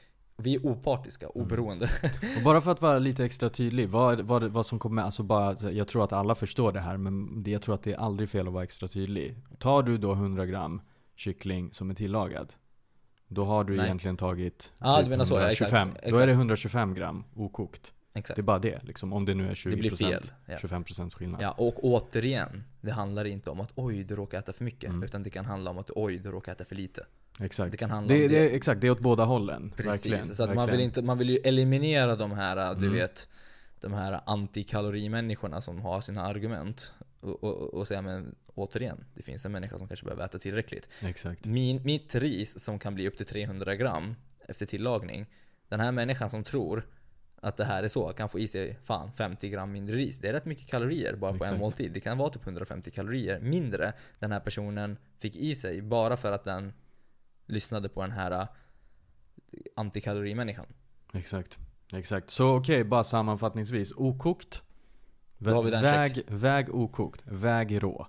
vi är opartiska, mm. oberoende. Mm. <laughs> Och bara för att vara lite extra tydlig, vad, vad, vad som kommer, alltså bara, jag tror att alla förstår det här, men jag tror att det är aldrig fel att vara extra tydlig. Tar du då 100 gram kyckling som är tillagad. Då har du Nej. egentligen tagit ah, typ du menar 125. Så, ja, exakt, Då är det 125 gram okokt. Exakt. Det är bara det liksom. Om det nu är 20%, det blir fel. Ja. 25% skillnad. Ja, och återigen. Det handlar inte om att oj, du råkar äta för mycket. Mm. Utan det kan handla om att oj, du råkar äta för lite. Exakt. Det kan handla det, om det. det exakt, det är åt båda hållen. Precis. Verkligen. Så att man, vill inte, man vill ju eliminera de här, du mm. vet, de här antikalorimänniskorna som har sina argument. Och, och, och säga men återigen, det finns en människa som kanske behöver äta tillräckligt. Exakt. Min, mitt ris som kan bli upp till 300 gram efter tillagning. Den här människan som tror att det här är så, kan få i sig fan 50 gram mindre ris. Det är rätt mycket kalorier bara Exakt. på en måltid. Det kan vara typ 150 kalorier mindre den här personen fick i sig bara för att den lyssnade på den här äh, antikalorimänniskan. Exakt. Exakt. Så okej, okay, bara sammanfattningsvis. Okokt. Väg, väg okokt. Väg rå.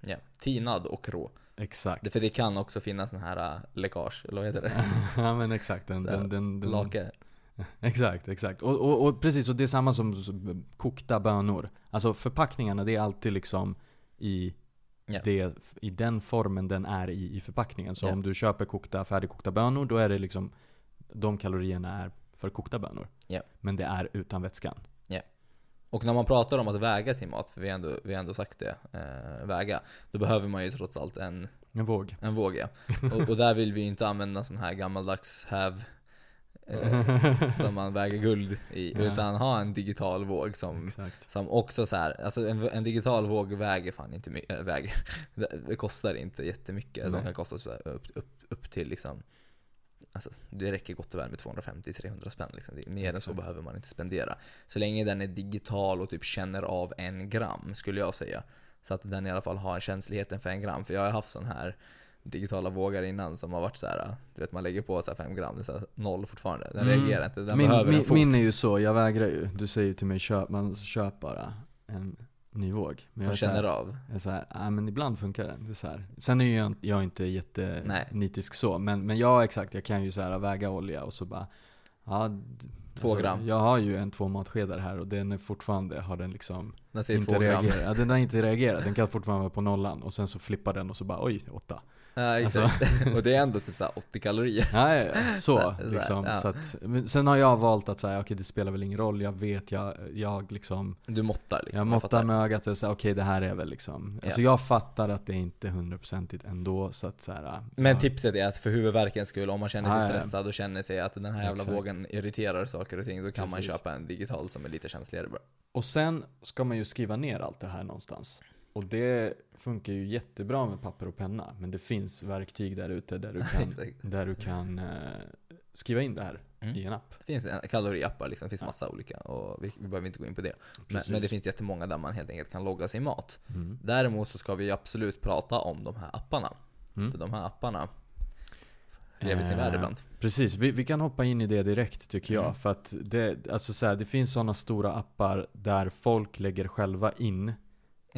Ja, tinad och rå. Exakt. För det kan också finnas sån här uh, läckage, eller vad heter det? <laughs> ja men exakt. Den, den, den, den, Lake. <laughs> Exakt, exakt. Och, och, och, precis, och det är samma som kokta bönor. Alltså förpackningarna, det är alltid liksom i, yeah. det, i den formen den är i, i förpackningen. Så yeah. om du köper kokta, färdigkokta bönor, då är det liksom de kalorierna är för kokta bönor. Yeah. Men det är utan vätskan. Och när man pratar om att väga sin mat, för vi har ändå, vi har ändå sagt det, eh, väga. Då behöver man ju trots allt en, en våg. En våg ja. <laughs> och, och, där vill vi inte använda sån här gammaldags häv eh, som man väger guld i. Ja. Utan ha en digital våg som, som också så här, alltså en, en digital våg väger fan inte mycket, äh, väger, <laughs> det kostar inte jättemycket. Nej. De kan kosta upp, upp, upp till liksom Alltså, det räcker gott och väl med 250-300 spänn. Liksom. mer än så behöver man inte spendera. Så länge den är digital och typ känner av en gram, skulle jag säga. Så att den i alla fall har känsligheten för en gram. För jag har haft sån här digitala vågar innan som har varit så här. Du vet man lägger på så här 5 gram, det är så noll fortfarande. Den Mm. reagerar inte, den min, behöver min, en fot. min är ju så, jag vägrar ju. Du säger ju till mig, köp, man köp bara en ny våg. Men som jag är så här- känner av. Jag är så här, ja men ibland funkar den. Det är så här. Sen är ju jag, jag inte Nej. jättenitisk så, men, men ja exakt, jag kan ju så här väga olja och så bara Ja, Två gram. Jag har ju en två matskedar här och den är fortfarande, har den liksom Den inte 2 gram. reagerat. Ja, den har inte reagerat, den kan fortfarande vara på nollan och sen så flippar den och så bara oj, åtta. Ja, Alltså- <laughs> och det är ändå typ så här 80 kalorier. Ja, ja, ja. <laughs> Så, Så här, så liksom. ja. Så att, sen har jag valt att säga, okej det spelar väl ingen roll, jag vet, jag, jag liksom Du måttar liksom. Jag måttar med ögat och säger okej det här är väl liksom Alltså jag fattar att det inte är hundraprocentigt ändå så att så här, Men tipset är att för huvudvärkens skull, om man känner sig Ja, ja. stressad och känner sig att den här jävla Exakt. vågen irriterar saker och ting, då kan man Precis. köpa en digital som är lite känsligare bara. Och sen ska man ju skriva ner allt det här någonstans Och det funkar ju jättebra med papper och penna Men det finns verktyg där ute där du kan, <laughs> där du kan eh, skriva in det här Mm. i en app Det finns kaloriappar liksom, det finns Ja. massa olika och vi, vi behöver inte gå in på det. Men, men det finns jättemånga där man helt enkelt kan logga sin mat. mm. Däremot så ska vi absolut prata om de här apparna. Mm. För de här apparna lever sin Eh, värld ibland. Precis, vi, vi kan hoppa in i det direkt tycker jag. Mm. För att det, alltså så här, det finns sådana stora appar där folk lägger själva in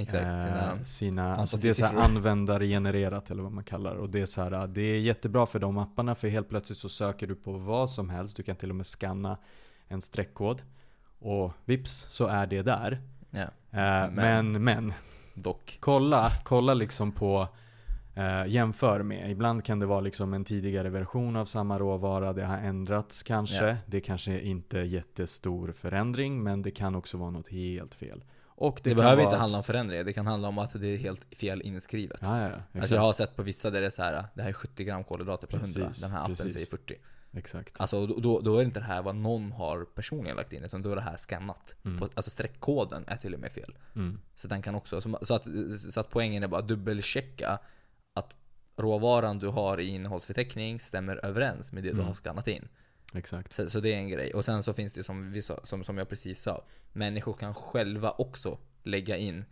Exakt, sina... eh, sina alltså det är så här användargenererat eller vad man kallar det. Och det är så här, det är jättebra för de apparna för helt plötsligt så söker du på vad som helst. Du kan till och med scanna en streckkod. Och vips så är det där. Ja, Eh, Men- men, men, dock. kolla, kolla liksom på eh, jämför med. Ibland kan det vara liksom en tidigare version av samma råvara. Det har ändrats kanske. Ja. Det kanske inte är jättestor förändring. Men det kan också vara något helt fel. Och Det, kan behöver inte handla om förändringar, det kan handla om att det är helt fel inskrivet. Ja, ja. Alltså jag har sett på vissa där det är så här, det här är 70 gram kolhydrater per 100, Precis, den här appen precis. säger 40. Exakt. Alltså då- då, är det inte det här vad någon har personligen lagt in, utan då är det här scannat. Mm. På, alltså streckkoden är till och med fel. Mm. Så den kan också, så, att, så att poängen är bara att dubbelchecka att råvaran du har i innehållsförteckning stämmer överens med det du Mm. har skannat in. Exakt. Så, så det är en grej. Och sen så finns det som, vi sa, som, som jag precis sa, människor kan själva också lägga in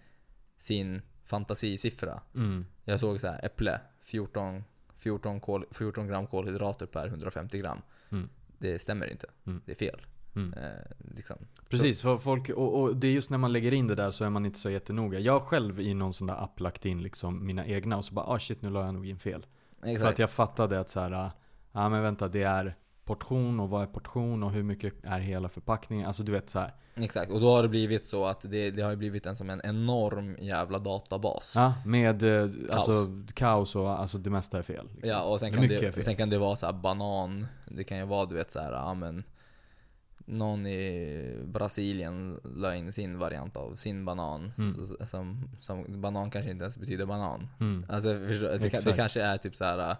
sin fantasisiffra. Mm. Jag såg så här, äpple, 14, 14, kol, 14 gram kolhydrater per 150 gram. Mm. Det stämmer inte. Mm. Det är fel. Mm. Eh, liksom. Precis, för folk, och, och det är just när man lägger in det där så är man inte så jättenoga. Jag har själv i någon sån där app lagt in liksom mina egna och så bara ah shit nu la jag nog in fel. För Exakt. att jag fattade att så här, ja ah, men vänta det är portion och vad är portion och hur mycket är hela förpackningen. Alltså du vet så här. Exakt, och då har det blivit så att det, det har blivit en som en enorm jävla databas. Ja, med eh, alltså Kaos. kaos och alltså det mesta är fel. Liksom. Ja, och sen kan, mycket det, sen kan det vara så banan, det kan ju vara du vet så här, ja men någon i Brasilien la in sin variant av sin banan. Mm. Som, som, banan kanske inte ens betyder banan. Mm. Alltså det, det kanske är typ så här.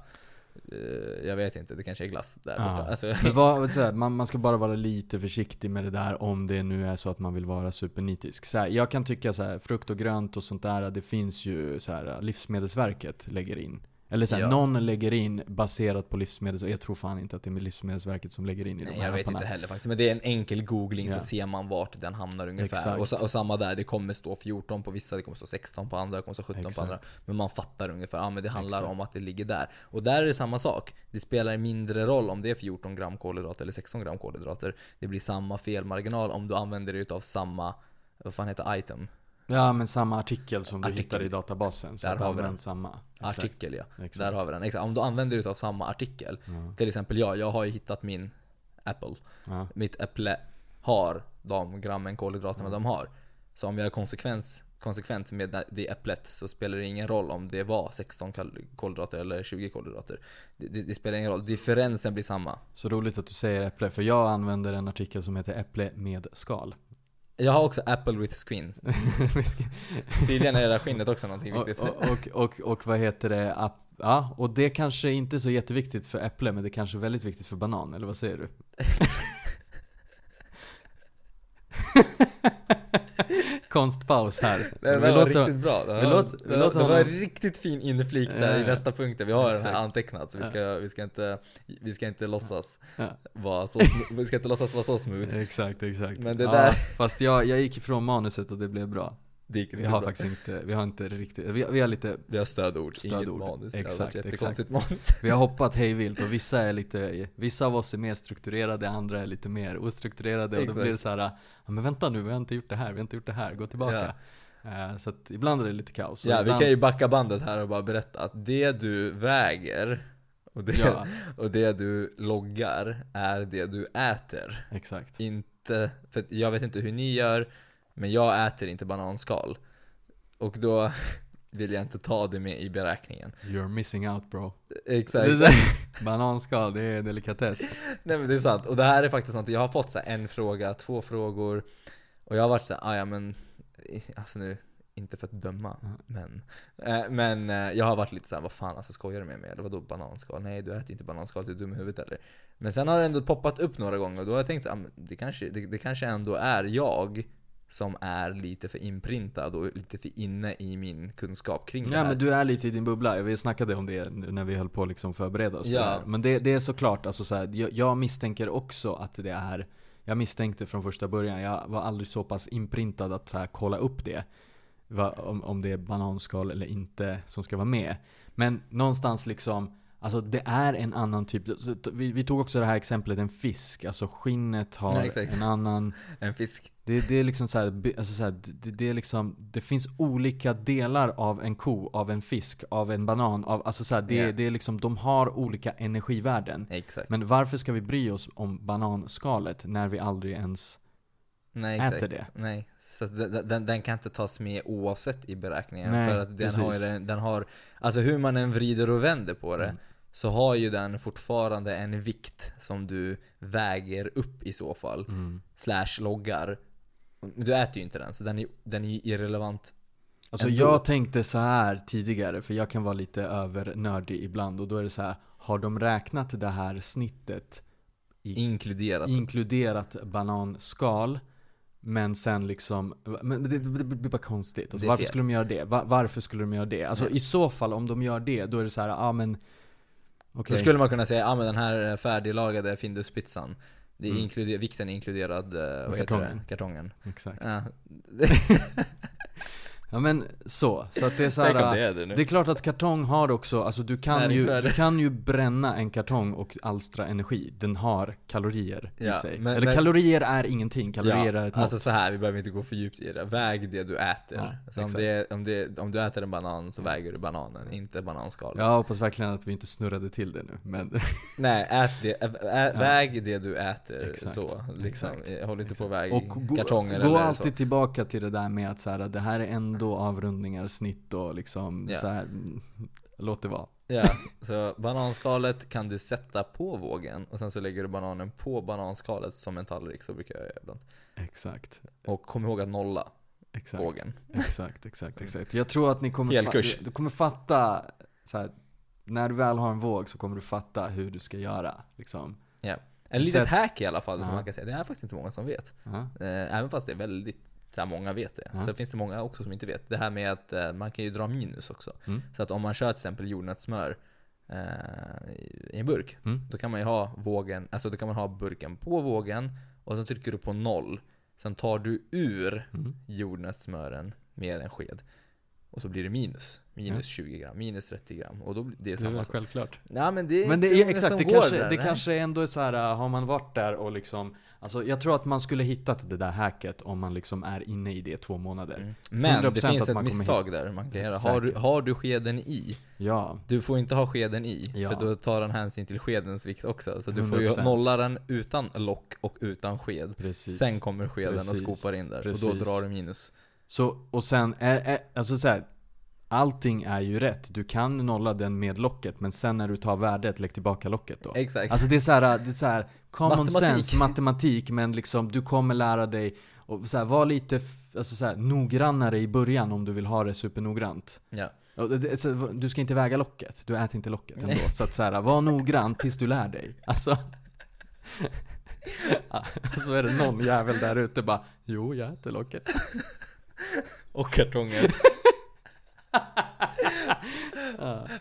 Eh, jag vet inte, det kanske är glass där borta. Alltså, <laughs> vad, här, man, man ska bara vara lite försiktig med det där om det nu är så att man vill vara supernitisk. Så här, jag kan tycka så här, frukt och grönt och sånt där, det finns ju så här, Livsmedelsverket lägger in. Eller så här, Ja. någon lägger in baserat på livsmedels... Jag tror fan inte att det är Livsmedelsverket som lägger in i de Nej, här jag vet apparna. inte heller faktiskt. Men det är en enkel googling Ja. så ser man vart den hamnar ungefär. Och, och samma där, det kommer stå 14 på vissa, det kommer stå 16 på andra, det kommer stå 17 Exakt. på andra. Men man fattar ungefär, ja men det handlar Exakt. om att det ligger där. Och där är det samma sak. Det spelar mindre roll om det är 14 gram kolhydrater eller 16 gram kolhydrater. Det blir samma felmarginal om du använder dig utav samma, vad fan heter item? Ja men samma artikel som du Artikel. hittar i databasen. Så Där har vi använd samma. Exakt. Artikel ja. Exakt. Där har vi den. Exakt. Om du använder dig utav samma artikel. Ja. Till exempel jag, jag har ju hittat min Apple. Ja. mitt äpple har de grammen kolhydraterna Mm. de har. Så om jag är konsekvens, konsekvent med det- äpplet så spelar det ingen roll om det var 16 kal- kolhydrater eller 20 kolhydrater. Det, det, det spelar ingen roll, differensen blir samma. Så roligt att du säger äpple, för jag använder en artikel som heter äpple med skal. Jag har också apple with screen. <laughs> Tydligen är det där skinnet också någonting viktigt. och, och, och, och vad heter det? Ja, och det kanske inte är så jätteviktigt för äpple, men det kanske är väldigt viktigt för banan, eller vad säger du? <laughs> <laughs> Konstpaus här. <laughs> Det, Vi var låter- riktigt bra. Det var, vi låter- vi det, låter det var en riktigt fin inflik där ja. i nästa punkt. Vi har den här antecknat så vi ska, vi ska, inte, vi ska inte låtsas vara så, <laughs> vi ska inte låtsas vara så smooth. Exakt, exakt. Men det där- Fast jag, jag gick ifrån manuset och det blev bra. Det gick Vi har bra. faktiskt inte, vi har inte riktigt, vi, vi har lite Vi har stödord, Stödord. inget manus. Det Exakt, varit exakt. manus. <laughs> Vi har hoppat hejvilt och vissa är lite, vissa av oss är mer strukturerade, andra är lite mer ostrukturerade och då Exakt. blir det så här, ja men vänta nu, vi har inte gjort det här, vi har inte gjort det här, gå tillbaka. Eh, så att ibland är det lite kaos. Ja, vi ibland, kan ju backa bandet här och bara berätta att det du väger och det, Ja, <laughs> och det du loggar är det du äter. exakt. Inte, för jag vet inte hur ni gör, men jag äter inte bananskal. Och då <laughs> vill jag inte ta det med i beräkningen. You're missing out bro. Exakt. Så här, <laughs> Bananskal, det är delikatess. Nej men det är sant, och det här är faktiskt något, jag har fått så här en fråga, två frågor Och jag har varit såhär, ah, ja men Alltså nu, inte för att döma, Ja. men eh, Men eh, jag har varit lite såhär, vad fan alltså skojar du med mig? Eller vadå bananskal? Nej du äter ju inte bananskal, du är dum i huvudet eller? Men sen har det ändå poppat upp några gånger och då har jag tänkt såhär, ah, det, kanske, det, det kanske ändå är jag som är lite för inprintad och lite för inne i min kunskap kring det Ja här men du är lite i din bubbla, vi snackade om det när vi höll på att liksom förbereda oss för Ja. det här. Men det, det är såklart, alltså så här, jag, jag misstänker också att det är Jag misstänkte från första början, jag var aldrig så pass inprintad att så här, kolla upp det Va, om, om det är bananskal eller inte som ska vara med Men någonstans liksom Alltså det är en annan typ, vi, vi tog också det här exemplet en fisk, alltså skinnet har Ja, en annan <laughs> En fisk det, det är liksom så här, by- alltså så här, det, det är liksom, det finns olika delar av en ko, av en fisk, av en banan, av, alltså så här, det, Ja. det är liksom, de har olika energivärden. Exakt Men varför ska vi bry oss om bananskalet när vi aldrig ens Nej äter exakt det? Nej, så den, den, den kan inte tas med oavsett i beräkningen Nej, För att den har, precis. den, den har Alltså hur man än vrider och vänder på det Mm. Så har ju den fortfarande en vikt som du väger upp i så fall Mm. Slash loggar du äter ju inte den, så den är, den är irrelevant Alltså Ändå. jag tänkte så här tidigare, för jag kan vara lite övernördig ibland och då är det så här, har de räknat det här snittet Inkluderat inkluderat bananskal men sen liksom, men det, det, det blir bara konstigt. Alltså, varför skulle de göra det? Va- varför skulle de göra det? Alltså Nej. i så fall, om de gör det, då är det så här, ja ah, men Okej, Då skulle man kunna säga, ja ah, men den här färdiglagade Finduspizzan det är Mm. inkluder, Vikten är inkluderad, eh, vad heter kartongen. det? Kartongen exakt. Ja. <laughs> <laughs> Ja men så, så att det är så här, det är det nu Det är klart att kartong har också, alltså du kan, ju, Näringsvärde. du kan ju bränna en kartong och alstra energi. Den har kalorier i Ja, sig. men- Eller men- kalorier är ingenting, kalorier är ett mått. Alltså så här, vi behöver inte gå för djupt i det. Väg det du äter. Ja, så om, det, om, det, om du äter en banan så väger du bananen, inte bananskalet. Jag hoppas verkligen att vi inte snurrade till det nu, men <laughs> Nej, ät det, ä, Ja. väg det du äter Exakt, så. Liksom. exakt, Håll inte på exakt. väg Och gå, kartonger gå eller alltid så. tillbaka till det där med att så här, det här är ändå avrundningar, snitt och liksom Ja. så här, mm, låt det vara. Ja, så bananskalet kan du sätta på vågen och sen så lägger du bananen på bananskalet som en tallrik, så brukar jag göra ibland. Exakt. Och kom ihåg att nolla Exakt. vågen. Exakt, exakt, exakt. Jag tror att ni kommer, fa- du, kommer fatta, så här, när du väl har en våg så kommer du fatta hur du ska göra. Liksom. En Du litet hack i alla fall, som Ja. man kan säga. Det är faktiskt inte många som vet. Eh, Även fast det är väldigt, så här, många vet det. Ja. Så finns det många också som inte vet. Det här med att eh, man kan ju dra minus också. Mm. Så att om man kör till exempel jordnötssmör eh, i en burk, Mm. då kan man ju ha vågen, alltså då kan man ha burken på vågen och så trycker du på noll. Sen tar du ur Mm. jordnötssmören med en sked. Och så blir det minus. Minus 20 gram, minus 30 gram. Och då blir det Det är samma väl sak. självklart. Ja men det är Men det är många exakt, som det kanske, det kanske ändå är så här, har man varit där och liksom Alltså jag tror att man skulle hittat det där hacket om man liksom är inne i det två månader. Mm. Men det 100% finns ett misstag där man kan göra. Har du, har du skeden i, Ja, du får inte ha skeden i, Ja. för då tar den hänsyn till skedens vikt också. Så du får ju 100%. nolla den utan lock och utan sked. precis. Sen kommer skeden Precis. och skopar in där, och Precis. då drar du minus. Så, och sen, är, är, alltså så här, Allting är ju rätt. Du kan nolla den med locket, men sen när du tar värdet, lägg tillbaka locket då. Exakt. Alltså det är så här, det är så här common Matematik. sense, matematik, men liksom du kommer lära dig och så här, var lite alltså så här, noggrannare i början om du vill ha det supernoggrant. ja. Du ska inte väga locket, du äter inte locket ändå. Så att så här, var noggrann tills du lär dig. Alltså <laughs> Ja, Så är det någon jävel där ute bara Jo, jag äter locket. Och kartongen. <laughs>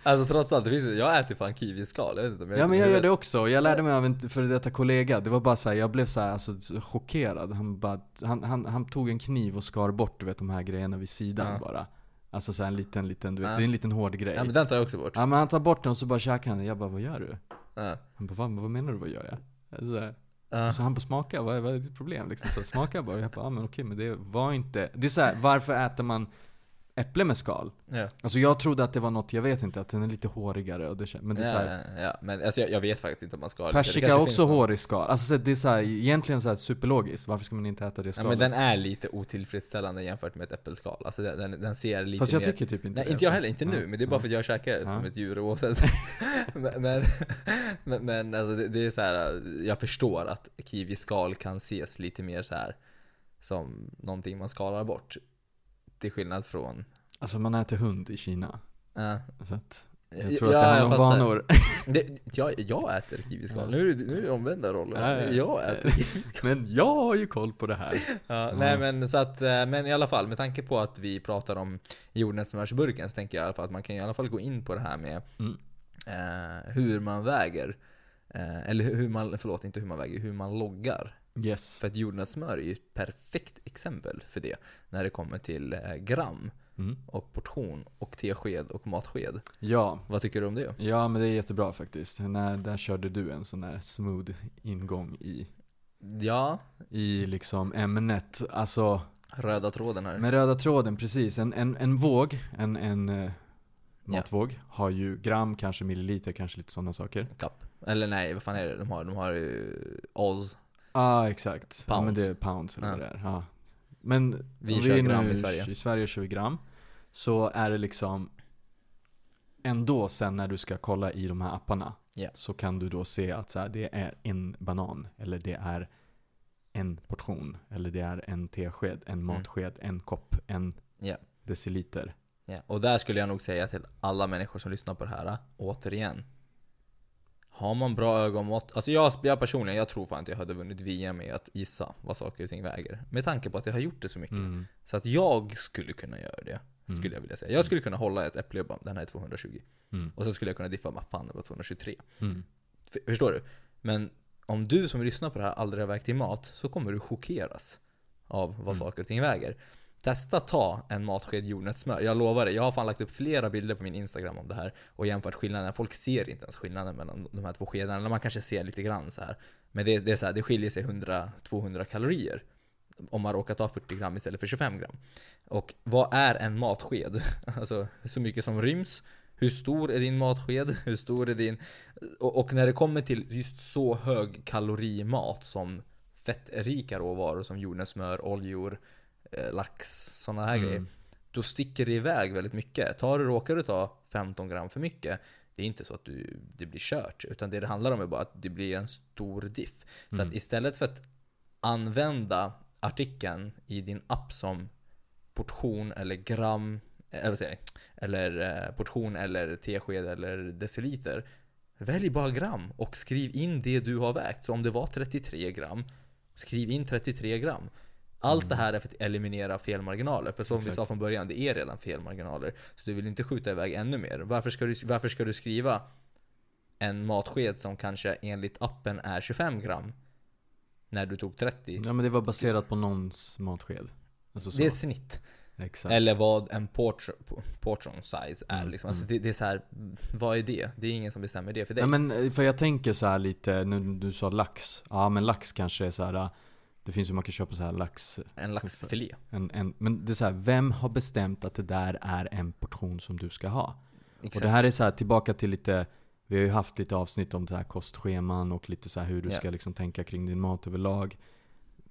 Alltså trots allt, det finns, jag äter fan kiwiskal, jag vet inte om jag Ja men jag gör det också, jag lärde mig av en före detta kollega Det var bara så här, jag blev så här, alltså, så chockerad han, bara, han, han, han tog en kniv och skar bort du vet de här grejerna vid sidan Ja. bara Alltså så här en liten, liten, du vet, Ja. det är en liten hård grej Ja men den tar jag också bort. Ja men han tar bort den och så bara käkar han den, jag bara vad gör du? Ja. Han bara vad, vad menar du vad gör jag? Alltså, Ja. Så han bara smaka, vad är, vad är ditt problem? Liksom, så smaka bara, jag bara ja men okej men det var inte Det är så här, varför äter man äpple med skal? Ja. Alltså jag trodde att det var något, jag vet inte, att den är lite hårigare och det Men det är så här, ja, ja, men alltså jag, jag vet faktiskt inte om man ska ha Persika är också hårig skal. Alltså så det är så här, egentligen så här superlogiskt. Varför ska man inte äta det Ja skalet? men den är lite otillfredsställande jämfört med ett äppelskal. Alltså den, den, den ser lite Fast jag mer... tycker typ inte Nej det. inte jag alltså. heller, inte Ja, nu, men det är bara ja. för att jag käkar som Ja. ett djur oavsett. <laughs> men, men, men, men alltså det, det är så här. jag förstår att kiwiskal kan ses lite mer så här som någonting man skalar bort. Till skillnad från... Alltså man äter hund i Kina. Uh, Så att jag tror att det handlar om vanor. <laughs> Det, jag, jag äter kiwiskal, Ja. nu nu är det omvända roller. Ja, ja. Jag äter kiwiskal. Men jag har ju koll på det här. Ja, Nej men så att, eh, men i alla fall med tanke på att vi pratar om jordnötssmörsburken så tänker jag i alla fall att man kan i alla fall gå in på det här med Mm. eh, hur man väger. Eh, eller hur man, förlåt inte hur man väger, hur man loggar. Yes. För att jordnötssmör är ju ett perfekt exempel för det. När det kommer till eh, gram Mm. och portion och tesked och matsked. Ja. Vad tycker du om det? Ja men det är jättebra faktiskt. När, där körde du en sån här smooth ingång i, Ja, i liksom ämnet. Alltså röda tråden här. med röda tråden, precis. En, en, en våg, en, en eh, matvåg, har ju gram, kanske milliliter, kanske lite sådana saker. Kapp. Eller nej, vad fan är det de har? De har ju Oz. Ja ah, exakt. Ja, men Pounds. det är pounds eller Ja. vad det är. Ja. Men Vi om kör är gram i Sverige. I Sverige kör vi gram. Så är det liksom Ändå sen när du ska kolla i de här apparna Ja. Så kan du då se att så här, det är en banan Eller det är en portion Eller det är en tesked, en matsked, en kopp, en Mm. Ja. deciliter Ja, och där skulle jag nog säga till alla människor som lyssnar på det här, återigen. Har man bra ögonmått, alltså jag, jag personligen, jag tror fan att jag hade vunnit VM med att gissa vad saker och ting väger. Med tanke på att jag har gjort det så mycket. mm. Så att jag skulle kunna göra det, Mm. skulle jag vilja säga. Jag skulle kunna hålla ett äpple och bara, den här är 220. Mm. Och så skulle jag kunna diffa, vad fan det var 223. Mm. Förstår du? Men om du som lyssnar på det här aldrig har vägt din mat, så kommer du chockeras av vad Mm. saker och ting väger. Testa ta en matsked jordnötssmör. Jag lovar dig, jag har fan lagt upp flera bilder på min Instagram om det här och jämfört skillnaden. Folk ser inte ens skillnaden mellan de här två skedarna. Eller man kanske ser lite grann så här. Men det, det är så här, det skiljer sig 100-200 kalorier. Om man råkar ta 40 gram istället för 25 gram. Och vad är en matsked? <laughs> Alltså, så mycket som ryms. Hur stor är din matsked? <laughs> Hur stor är din... Och, och när det kommer till just så hög kalorimat som fettrika råvaror som jordnötssmör, oljor, eh, lax, sådana här grejer. Mm. Då sticker det iväg väldigt mycket. Tar du, råkar du ta 15 gram för mycket, det är inte så att du, det blir kört. Utan det det handlar om är bara att det blir en stor diff. Så Mm. att istället för att använda artikeln i din app som portion eller gram, eller vad säger? Eller eh, portion eller tesked eller deciliter. Välj bara gram och skriv in det du har vägt. Så om det var 33 gram, skriv in 33 gram. Allt det här är för att eliminera felmarginaler. För som vi Exakt. sa från början, det är redan felmarginaler. Så du vill inte skjuta iväg ännu mer. Varför ska du, varför ska du skriva en matsked som kanske enligt appen är 25 gram? När du tog 30. Ja men det var baserat på någons matsked alltså så. Det är snitt. Exakt Eller vad en portion, portion size är Mm, liksom. Alltså mm. det, det är så här, vad är det? Det är ingen som bestämmer det för dig. Ja men eh, för jag tänker så lite, nu du sa lax Ja men lax kanske är så här. Det finns ju man kan köpa så här lax en laxfilé. en, en, Men det är så här, vem har bestämt att det där är en portion som du ska ha? Och Exakt. det här är så här tillbaka till lite Vi har ju haft lite avsnitt om så här kostscheman och lite så hur du Ja. ska liksom tänka kring din mat överlag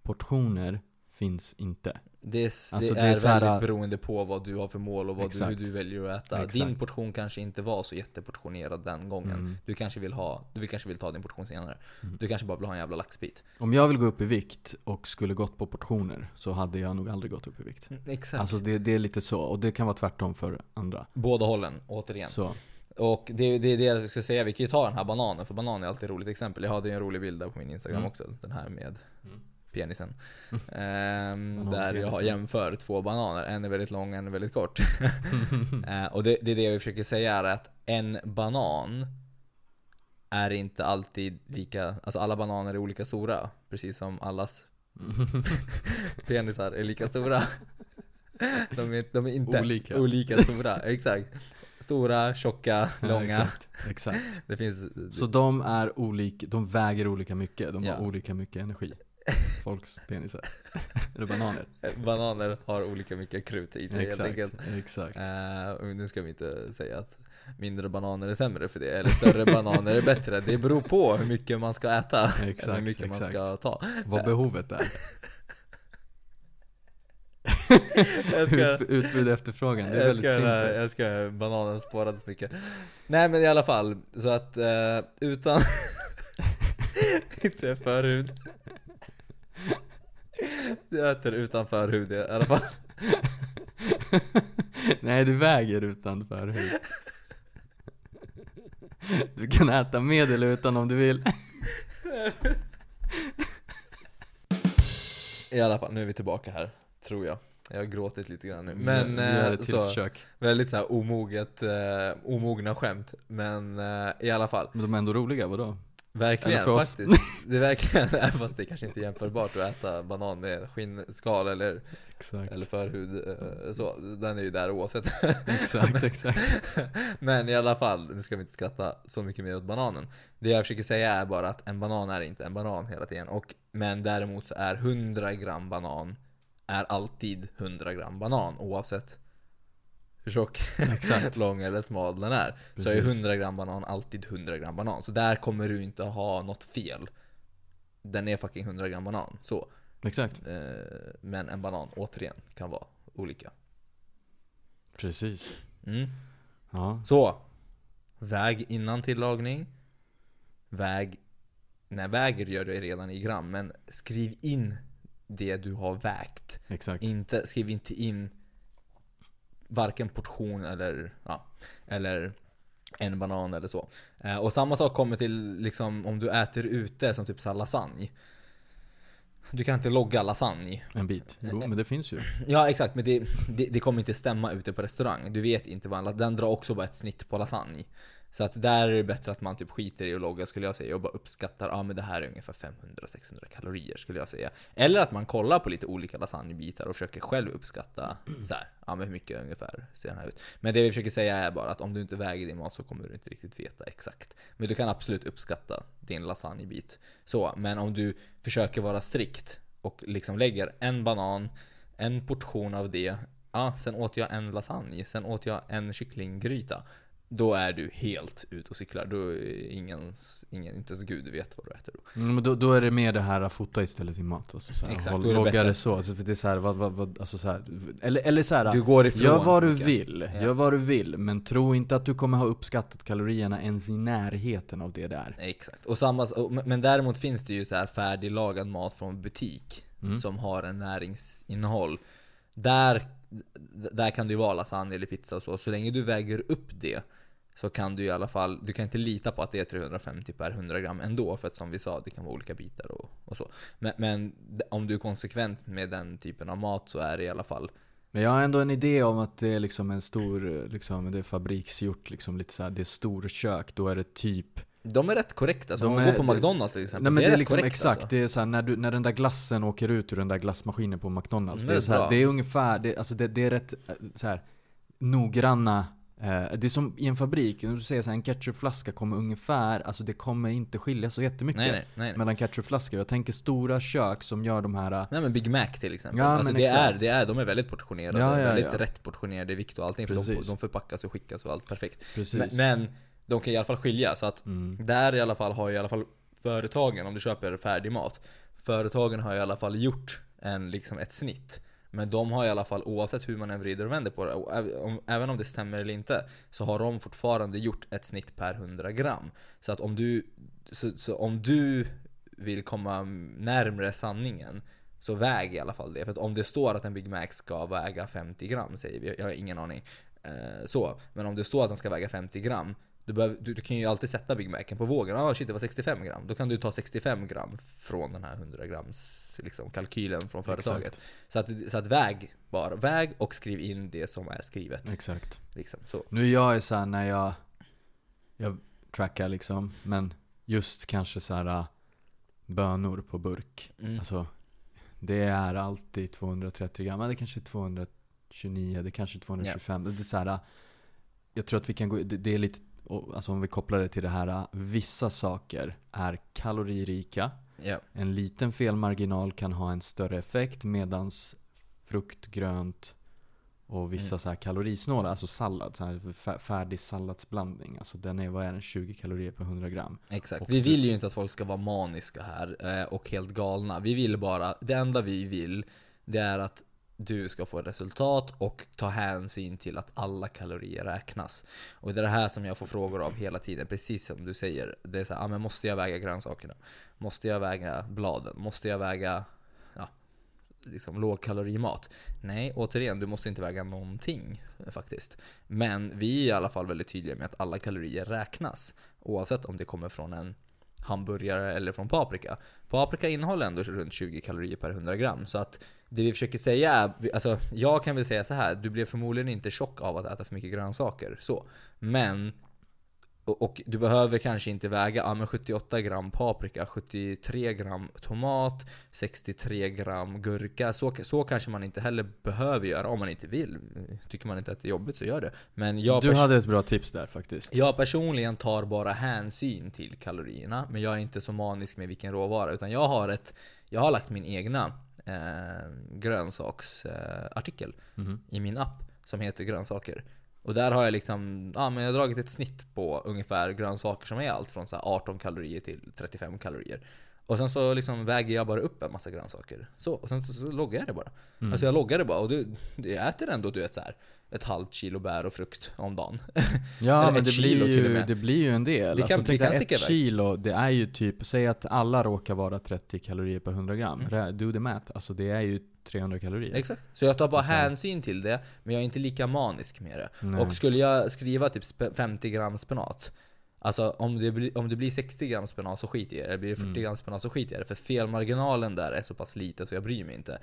Portioner finns inte Det är, det Alltså, det är, är så här- väldigt beroende på vad du har för mål och vad du, Exakt. hur du väljer att äta. Exakt. Din portion kanske inte var så jätteportionerad den gången. Mm. Du kanske vill ha, du kanske vill ta din portion senare. Mm. Du kanske bara vill ha en jävla laxbit. Om jag vill gå upp i vikt och skulle gått på portioner så hade jag nog aldrig gått upp i vikt Exakt. Alltså det, det är lite så, och det kan vara tvärtom för andra Båda hållen, återigen. Så, Och det, det är det jag ska säga, vi kan ju ta den här bananen, för banan är alltid ett roligt exempel. Jag hade ju en rolig bild där på min Instagram Mm. också. Den här med Mm. Penisen. Ehm, Banan- där jag jämför två bananer, en är väldigt lång, en är väldigt kort. <laughs> Eh, och det, det är det vi försöker säga är att en banan är inte alltid lika, alltså alla bananer är olika stora, precis som allas <laughs> penisar är lika stora. De är, de är inte Olika. olika stora, exakt. Stora, tjocka, Ja, långa. exakt, exakt. Det finns Så de är olika, de väger olika mycket, de Ja. har olika mycket energi. Folks penisar. <laughs> Eller bananer. Bananer har olika mycket krut i sig helt Exakt, enkelt. exakt. Eh, och nu ska vi inte säga att mindre bananer är sämre för det, eller större <laughs> bananer är bättre. Det beror på hur mycket man ska äta, eller hur Exakt, mycket man exakt. ska ta. Vad behovet är. <laughs> Ska, Ut, utbud och efterfrågan, det är väldigt simpelt. jag ska, bananen spårades mycket. Nej men i alla fall, så att eh, utan... inte säga förhud. Jag äter utan förhud i alla fall. <laughs> Nej, du väger utanför hud. Du kan äta med eller utan om du vill. I alla fall, nu är vi tillbaka här, tror jag. Jag har gråtit lite grann nu. Men eh, så, försök. väldigt så här omoget, eh, omogna skämt. Men eh, i alla fall, Men de är ändå roliga, vadå? Verkligen för oss. faktiskt. Det är verkligen, <laughs> fast det kanske inte är jämförbart att äta banan med skinnskal eller, Exakt, eller förhud. Eh, så, den är ju där oavsett. exakt, <laughs> exakt. Men i alla fall, nu ska vi inte skratta så mycket mer åt bananen. Det jag försöker säga är bara att en banan är inte en banan hela tiden. Och, men däremot så är 100 gram banan är alltid 100 gram banan oavsett hur tjock, <laughs> Exakt. lång eller smal den är. Så är Precis. 100 gram banan alltid 100 gram banan. Så där kommer du inte ha något fel. Den är fucking 100 gram banan. Så. Exakt, Eh, men en banan, återigen, kan vara olika. precis. Mm. Ja, Så. Väg innan tillagning. Väg... Nej, väger gör du redan i gram, men skriv in det du har vägt. exakt. Inte, skriv inte in varken portion eller, ja, eller en banan eller så. Eh, och samma sak kommer till liksom om du äter ute som typ så lasagne. Du kan inte logga lasagne. En bit. Jo, men det finns ju. <clears throat> Ja exakt, men det, det, det kommer inte stämma ute på restaurang. Du vet inte vad en Den drar också bara ett snitt på lasagne. Så att där är det bättre att man typ skiter i att logga skulle jag säga och bara uppskattar, ja ah, men det här är ungefär 500-600 kalorier skulle jag säga. Eller att man kollar på lite olika lasagnebitar och försöker själv uppskatta så här, ja men hur mycket ungefär ser den här ut. Men det vi försöker säga är bara att om du inte väger din mat så kommer du inte riktigt veta exakt. Men du kan absolut uppskatta din lasagnebit. Så, men om du försöker vara strikt och liksom lägger en banan, en portion av det, ja, sen åt jag en lasagne, sen åt jag en kycklinggryta. Då är du helt ute och cyklar. Då är ingen, ingen, inte ens gud vet vad du äter då. Mm, Men då, då är det mer det här att fota istället i mat. Alltså, så här, Exakt, håll- då är det logga bättre. det så. Alltså, för det är så här, vad, vad, vad, alltså så här, eller, eller så här, Du går ifrån Gör vad för du vill, Ja. gör vad du vill, men tro inte att du kommer ha uppskattat kalorierna ens i närheten av det där. Exakt. Och samma, och- men däremot finns det ju så här färdiglagad mat från butik Mm. som har en näringsinnehåll. Där, där kan det ju vara lasagne eller pizza och så. Så länge du väger upp det så kan du i alla fall, du kan inte lita på att det är 350 per 100 gram ändå. För att som vi sa, det kan vara olika bitar och, och så. Men, men om du är konsekvent med den typen av mat så är det i alla fall Men jag har ändå en idé om att det är liksom en stor, liksom, det är fabriksgjort, liksom lite så här, det är storkök, då är det typ De är rätt korrekta. Så De om man är- går på McDonalds till exempel. Nej men det är, rätt liksom korrekt, exakt, alltså. det är så här, när, du, när den där glassen åker ut ur den där glassmaskinen på McDonalds Mm, Det är, det är så här, det är ungefär, det, alltså det, det är rätt eh, så här, noggranna eh, Det är som i en fabrik, när du säger så här, en ketchupflaska kommer ungefär, alltså det kommer inte skilja så jättemycket Nej, nej, nej. nej. mellan ketchupflaskor Jag tänker stora kök som gör de här eh, Nej men Big Mac till exempel. Ja, alltså det exakt. är, det är, de är väldigt portionerade, Ja, ja, väldigt ja. rätt portionerade i vikt och allting. För de, de förpackas och skickas och allt perfekt. Precis Men, men de kan i alla fall skilja. Så att mm. där i alla fall har i alla fall företagen, om du köper färdig mat. Företagen har i alla fall gjort en, liksom ett snitt. Men de har i alla fall, oavsett hur man än vrider och vänder på det, och om, även om det stämmer eller inte, så har de fortfarande gjort ett snitt per 100 gram. Så att om du, så, så om du vill komma närmre sanningen, så väg i alla fall det. För att om det står att en Big Mac ska väga 50 gram, säger vi, jag har ingen aning. Eh, så. Men om det står att den ska väga 50 gram, du, behöver, du, du kan ju alltid sätta Big Macen på vågen. Ah shit det var 65 gram. Då kan du ta 65 gram från den här 100 grams liksom, kalkylen från företaget. Så att, så att väg bara. Väg och skriv in det som är skrivet. Exakt. Liksom, så. Nu är jag så här när jag, jag trackar liksom, men just kanske så här äh, bönor på burk. Mm. Alltså, det är alltid 230 gram, men det kanske är 229, det kanske är 225. Det är så här, äh, jag tror att vi kan gå, det, det är lite, och- alltså om vi kopplar det till det här, vissa saker är kaloririka. Ja. En liten felmarginal kan ha en större effekt medans frukt, grönt och vissa Mm. så här kalorisnåla, alltså sallad, så här fär- färdig salladsblandning. Alltså den är, vad är den, 20 kalorier per 100 gram. Exakt. Och Vi vill ju inte att folk ska vara maniska här eh, och helt galna. Vi vill bara, det enda vi vill, det är att du ska få resultat och ta hänsyn till att alla kalorier räknas. Och det är det här som jag får frågor av hela tiden, precis som du säger. Det är så här, ah, men måste jag väga grönsakerna? Måste jag väga bladen? Måste jag väga ja, liksom lågkalorimat? Nej, återigen, du måste inte väga någonting faktiskt. Men vi är i alla fall väldigt tydliga med att alla kalorier räknas. Oavsett om det kommer från en hamburgare eller från paprika. Paprika innehåller ändå runt 20 kalorier per 100 gram. Så att det vi försöker säga är, alltså jag kan väl säga så här. du blir förmodligen inte tjock av att äta för mycket grönsaker. Så. Men och, och du behöver kanske inte väga ja, men 78 gram paprika, 73 gram tomat, 63 gram gurka. Så, så kanske man inte heller behöver göra om man inte vill. Tycker man inte att det är jobbigt så gör det. Men jag du hade ett bra tips där faktiskt. jag personligen tar bara hänsyn till kalorierna, men jag är inte så manisk med vilken råvara. Utan jag har ett, jag har lagt min egna eh, grönsaksartikel Mhm. i min app som heter grönsaker. Och där har jag liksom, ja men jag har dragit ett snitt på ungefär grönsaker som är allt från så här 18 kalorier till 35 kalorier. Och sen så liksom väger jag bara upp en massa grönsaker. Så, och sen så, så loggar jag det bara. Mm. Alltså jag loggar det bara och du, du äter ändå du vet så här ett halvt kilo bär och frukt om dagen. <laughs> Ja men det blir, ju, det blir ju en del. Det kan- alltså, det kan ett iväg. kilo, det är ju typ, säg att alla råkar vara 30 kalorier per 100 gram. Mm. Do the math. Alltså det är ju 300 kalorier. Exakt. Så jag tar bara sen- hänsyn till det, men jag är inte lika manisk med det. Nej. Och skulle jag skriva typ spe- 50 gram spenat Alltså om det, blir, om det blir 60 gram spenat så skiter jag i det, blir det 40 Mm. gram spenat så skiter jag i det. För felmarginalen där är så pass liten så jag bryr mig inte.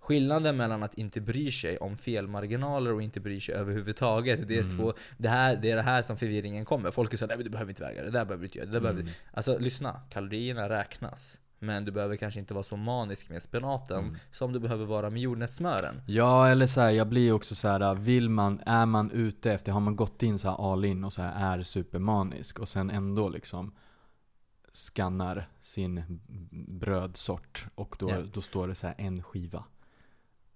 Skillnaden mellan att inte bry sig om felmarginaler och inte bry sig överhuvudtaget, det är, Mm. två, det, här, det är det här som förvirringen kommer. Folk är såhär, nej men du behöver inte väga det, där behöver du inte göra, det där behöver Mm. du... Alltså lyssna, kalorierna räknas. Men du behöver kanske inte vara så manisk med spenaten Mm. som du behöver vara med jordnötssmören. Ja, eller så här, jag blir också så här, vill man, är man ute efter, har man gått in så här all in och så här är supermanisk och sen ändå liksom skannar sin brödsort och då, Ja. då står det så en skiva.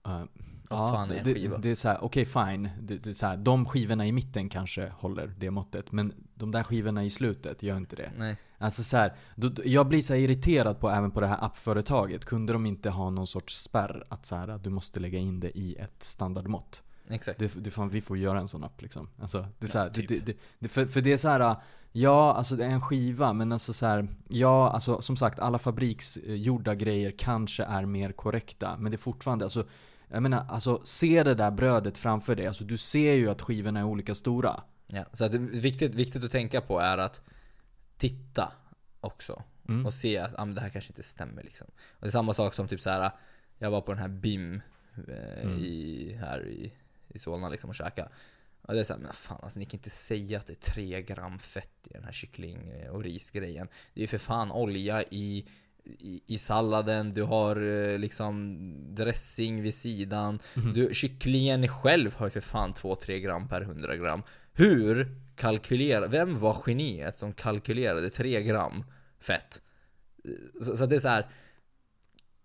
Uh, Vad fan är det, skiva? Det är så här, okej fine. Det, det är så här, de skivorna i mitten kanske håller det måttet. Men de där skivorna i slutet gör inte det. Nej. Alltså så här, då, jag blir så irriterad på även på det här appföretaget. Kunde de inte ha någon sorts spärr? Att så här, du måste lägga in det i ett standardmått. Exakt. Det, det fan, vi får göra en sån app liksom. Alltså, det är så här, Ja, typ. det, det, för, för det är så här, ja alltså det är en skiva men alltså så här, ja alltså som sagt alla fabriksgjorda grejer kanske är mer korrekta. Men det är fortfarande, alltså jag menar, alltså se det där brödet framför dig. Alltså du ser ju att skivorna är olika stora. Ja, så att det är viktigt, viktigt att tänka på är att titta också. Mm. Och se att ah, det här kanske inte stämmer liksom. Och det är samma sak som typ så här. jag var på den här BIM eh, Mm. i, här i, i Solna liksom och käka. Och det är såhär, men fan alltså ni kan inte säga att det är 3 gram fett i den här kyckling eh, och risgrejen. Det är ju för fan olja i, i, i salladen, du har eh, liksom dressing vid sidan. Mhm. Du, kycklingen själv har ju för fan 2-3 gram per 100 gram. Hur kalkylerar, vem var geniet som kalkylerade 3 gram fett? Så, så det är så här.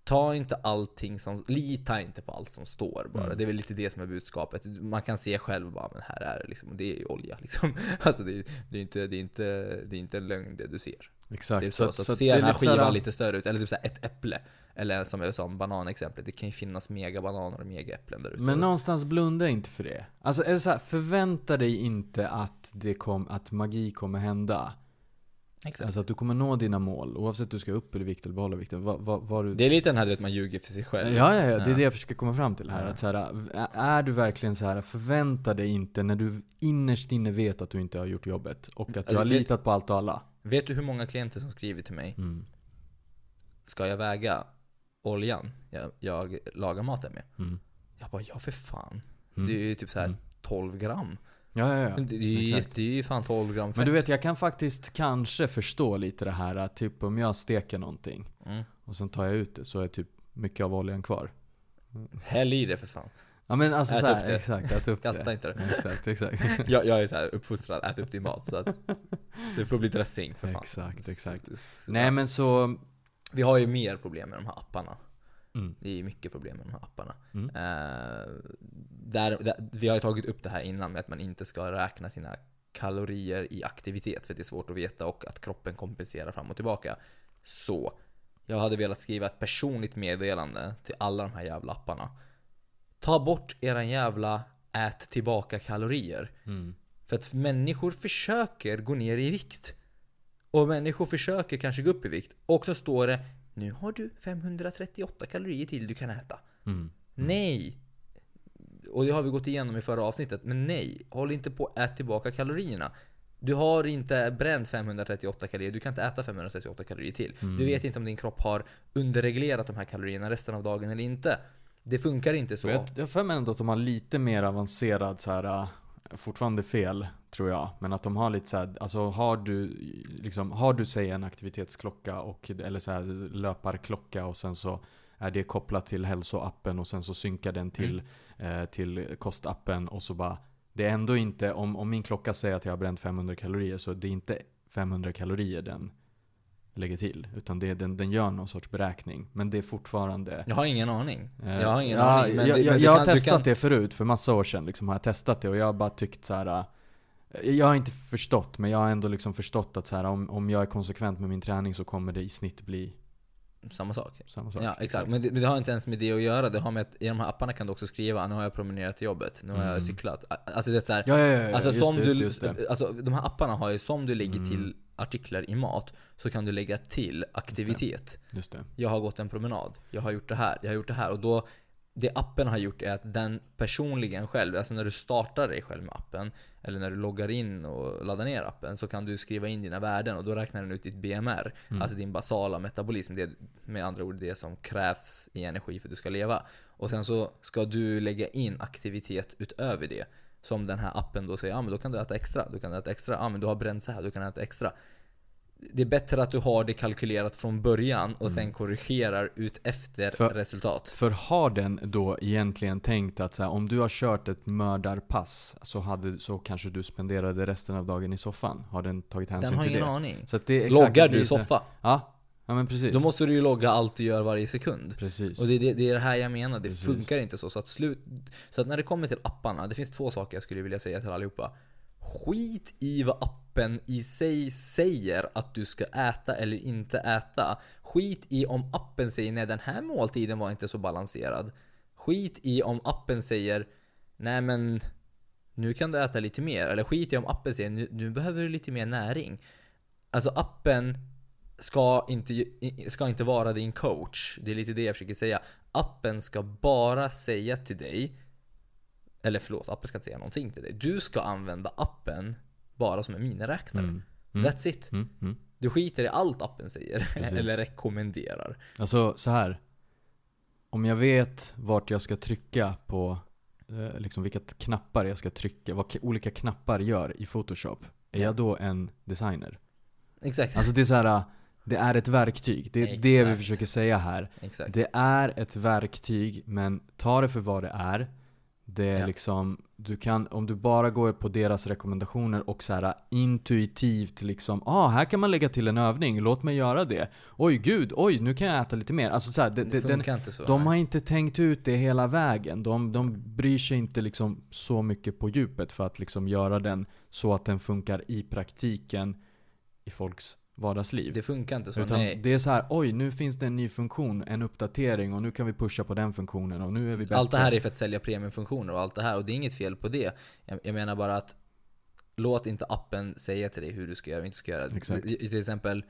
Ta inte allting som, lita inte på allt som står bara. Mm. Det är väl lite det som är budskapet. Man kan se själv bara, men här är det liksom, det är ju olja liksom. <laughs> Alltså det, är- det, är inte, det, är inte, det är inte en lögn det du ser. Exakt. Typ så, så, att se det är den här lite så skivan lite större ut, eller typ så här ett äpple. Eller som jag sa om bananexemplet, det kan ju finnas megabananer och megaäpplen där ute. Men någonstans blunda inte för det. Alltså är det så här, förvänta dig inte att, det kom, att magi kommer hända. Exakt. Alltså att du kommer nå dina mål oavsett du ska upp i vikt eller behålla vikten. Vad, vad, vad du... det är lite den här du vet, man ljuger för sig själv. Ja, ja, ja, det är det jag försöker komma fram till här. Ja. Att så här, är du verkligen så här, förvänta dig inte när du innerst inne vet att du inte har gjort jobbet och att du Alltså, har det- litat på allt och alla. Vet du hur många klienter som skriver till mig? Mm. Ska jag väga oljan jag, jag lagar maten med? Mm. Jag bara, ja för fan. Mm. Det är ju typ så här Mm. 12 gram. Ja, ja, ja. Det, är ju, det är ju fan 12 gram fett. Men du vet, jag kan faktiskt kanske förstå lite det här att typ om jag steker någonting Mm. och sen tar jag ut det så är typ mycket av oljan kvar. Häll i det för fan. Ja men alltså Ät så här, upp det. exakt, ät upp Kasta det. inte det. Exakt, exakt. <laughs> Jag, jag är så här uppfostrad, ät upp din mat. Så att det får bli dressing för fan. Exakt, exakt. S- Nej men så, Vi har ju mer problem med de här apparna. mm, Det är ju mycket problem med de här apparna. Mm. Eh, där, där, vi har ju tagit upp det här innan med att man inte ska räkna sina kalorier i aktivitet för det är svårt att veta och att kroppen kompenserar fram och tillbaka. Så, jag hade velat skriva ett personligt meddelande till alla de här jävla apparna. Ta bort eran jävla ät tillbaka kalorier. mm, För att människor försöker gå ner i vikt. Och människor försöker kanske gå upp i vikt. Och så står det Nu har du 538 kalorier till du kan äta. mm. Nej! Och det har vi gått igenom i förra avsnittet. Men nej, håll inte på att äta tillbaka kalorierna. Du har inte bränt 538 kalorier, du kan inte äta 538 kalorier till. Mm. Du vet inte om din kropp har underreglerat de här kalorierna resten av dagen eller inte. Det funkar inte så. Jag har för mig ändå att de har lite mer avancerad så här, äh, fortfarande fel tror jag. Men att de har lite så här, alltså har du, liksom, har du säg en aktivitetsklocka och, eller så här löparklocka och sen så är det kopplat till hälsoappen och sen så synkar den till, eh, till kostappen och så bara det är ändå inte, om, om min klocka säger att jag har bränt 500 kalorier så det är inte 500 kalorier den lägger till. Utan det, den, den gör någon sorts beräkning. Men det är fortfarande Jag har ingen aning. Eh, Jag har ingen ja, aning. Men jag, det- jag, men jag har kan- du testat kan- det förut, för massa år sedan liksom, har jag testat det och jag har bara tyckt så här. eh, Jag har inte förstått, men jag har ändå liksom förstått att så här, om, om jag är konsekvent med min träning så kommer det i snitt bli Samma sak. samma sak. Ja, exakt. Men det, men det har inte ens med det att göra. Det har med att i de här apparna kan du också skriva nu har jag promenerat till jobbet, nu har jag Mm. cyklat. Alltså det är så här, Ja, ja, ja, Alltså just, som det, just, du, just det. alltså de här apparna har ju som du lägger Mm. till artiklar i mat, så kan du lägga till aktivitet. Just det. Jag har gått en promenad, jag har gjort det här, jag har gjort det här. Och då, det appen har gjort är att den personligen själv, alltså när du startar dig själv med appen, eller när du loggar in och laddar ner appen, så kan du skriva in dina värden och då räknar den ut ditt BMR. Mm. Alltså din basala metabolism, det är med andra ord det som krävs i energi för att du ska leva. Och sen så ska du lägga in aktivitet utöver det. Som den här appen då säger, ja men då kan du äta extra, du kan äta extra, ja men du har bränt så här, du kan äta extra. Det är bättre att du har det kalkylerat från början och sen korrigerar ut efter Mm. För- resultat. För har den då egentligen tänkt att så här, om du har kört ett mördarpass så, hade, så kanske du spenderade resten av dagen i soffan? Har den tagit hänsyn Den har till ingen det? aning. Så det Loggar det du så här- soffa, Ja, ja men precis. då måste du ju logga allt du gör varje sekund. Precis. Och det är det, det är det här jag menar, det Precis. funkar inte så. Så att, slut, så att när det kommer till apparna, det finns två saker jag skulle vilja säga till allihopa. Skit i vad appen i sig säger att du ska äta eller inte äta. Skit i om appen säger nej den här måltiden var inte så balanserad. Skit i om appen säger nej men nu kan du äta lite mer. Eller skit i om appen säger nu, nu behöver du lite mer näring. Alltså appen ska inte, ska inte vara din coach. Det är lite det jag försöker säga. Appen ska bara säga till dig eller förlåt, appen ska inte säga någonting till dig. Du ska använda appen bara som en miniräknare. Mm. Mm. That's it. Mm, mm. Du skiter i allt appen säger. <laughs> Eller rekommenderar. Alltså så här. Om jag vet vart jag ska trycka på, eh, liksom vilka knappar jag ska trycka, vad olika knappar gör i Photoshop. Är Ja. jag då en designer? Exakt. Alltså det är så här. det är ett verktyg. Det är det vi Exakt. försöker säga här. Exakt. Det är ett verktyg, men ta det för vad det är. Det är Ja. liksom, du kan, om du bara går på deras rekommendationer och så här intuitivt liksom, ah här kan man lägga till en övning, låt mig göra det. Oj gud, oj nu kan jag äta lite mer. Alltså så här, det, det den, inte så. de nej. har inte tänkt ut det hela vägen. De, de bryr sig inte liksom så mycket på djupet för att liksom göra den så att den funkar i praktiken i folks vardagsliv. Det funkar inte så. Utan nej. det är så här, oj nu finns det en ny funktion, en uppdatering och nu kan vi pusha på den funktionen och nu är vi bättre. Allt det här är för att sälja premiumfunktioner och allt det här och det är inget fel på det. Jag, jag menar bara att låt inte appen säga till dig hur du ska göra och inte ska göra. Exakt. Till exempel,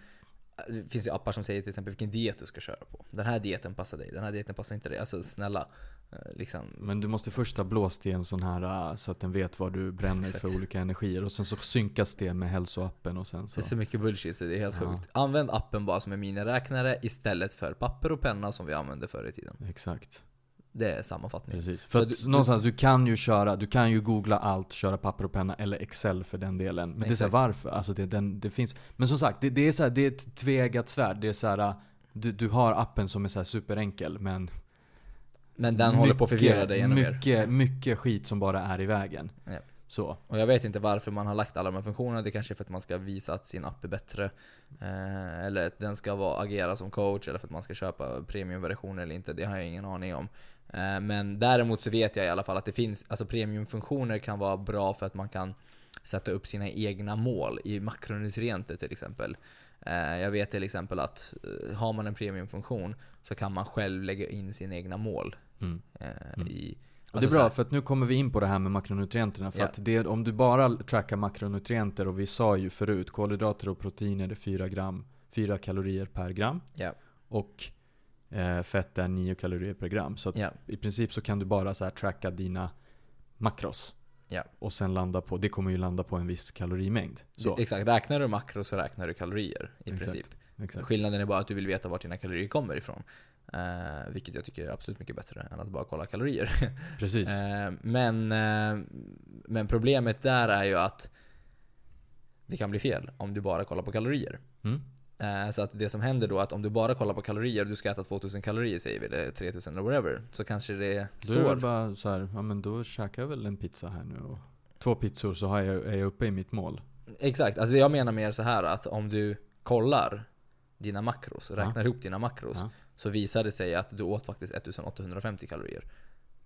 det finns ju appar som säger till exempel vilken diet du ska köra på. Den här dieten passar dig, den här dieten passar inte dig. Alltså snälla. Eh, Liksom, Men du måste först ha blåst i en sån här äh, så att den vet vad du bränner Exakt. för olika energier. Och sen så synkas det med hälsoappen och sen det så. är så mycket bullshit så det är helt Ja. sjukt. Använd appen bara som en miniräknare istället för papper och penna som vi använde förr i tiden. Exakt. Det är sammanfattning. Precis. För att du- någonstans, du kan ju köra, du kan ju googla allt, köra papper och penna eller Excel för den delen. Men det är så här, Exakt. varför? Alltså det, den, det finns, men som sagt, det, det är så här, det är ett tveeggat svärd. Det är så här, du, du har appen som är så här superenkel men Men den håller på att förvirra dig ännu mer. mycket, mycket skit som bara är i vägen. Ja. Så. Och jag vet inte varför man har lagt alla de här funktionerna. Det kanske är för att man ska visa att sin app är bättre. Eh, eller att den ska vara, agera som coach, eller för att man ska köpa premiumversioner eller inte. Det har jag ingen aning om. Eh, men däremot så vet jag i alla fall att det finns, alltså premiumfunktioner kan vara bra för att man kan sätta upp sina egna mål i makronutrienter till exempel. Eh, jag vet till exempel att eh, har man en premiumfunktion så kan man själv lägga in sina egna mål. Mm. eh, Mm. i, Och det är alltså så bra för att nu kommer vi in på det här med makronutrienterna. För Ja. att det, om du bara trackar makronutrienter och vi sa ju förut kolhydrater och proteiner är 4 gram, 4 kalorier per gram. Ja. Och eh, fett är 9 kalorier per gram. Så Ja. i princip så kan du bara så tracka dina makros. Och sen landa på, det kommer ju landa på en viss kalorimängd. Så, Exakt, räknar du makro så räknar du kalorier i Exakt. princip. exakt. Skillnaden är bara att du vill veta vart dina kalorier kommer ifrån. Eh, vilket jag tycker är absolut mycket bättre än att bara kolla kalorier. <laughs> Precis. Eh, men, eh, men problemet där är ju att det kan bli fel om du bara kollar på kalorier. Mm. Eh, så att det som händer då är att om du bara kollar på kalorier och du ska äta 2000 kalorier säger vi, eller 3000 eller whatever. Så kanske det Då är det står... bara så här, ja men då käkar jag väl en pizza här nu och två pizzor så har jag, är jag uppe i mitt mål. Exakt, alltså jag menar mer så här att om du kollar dina makros, Ja. räknar ihop dina makros, Ja. Så visar det sig att du åt faktiskt 1850 kalorier.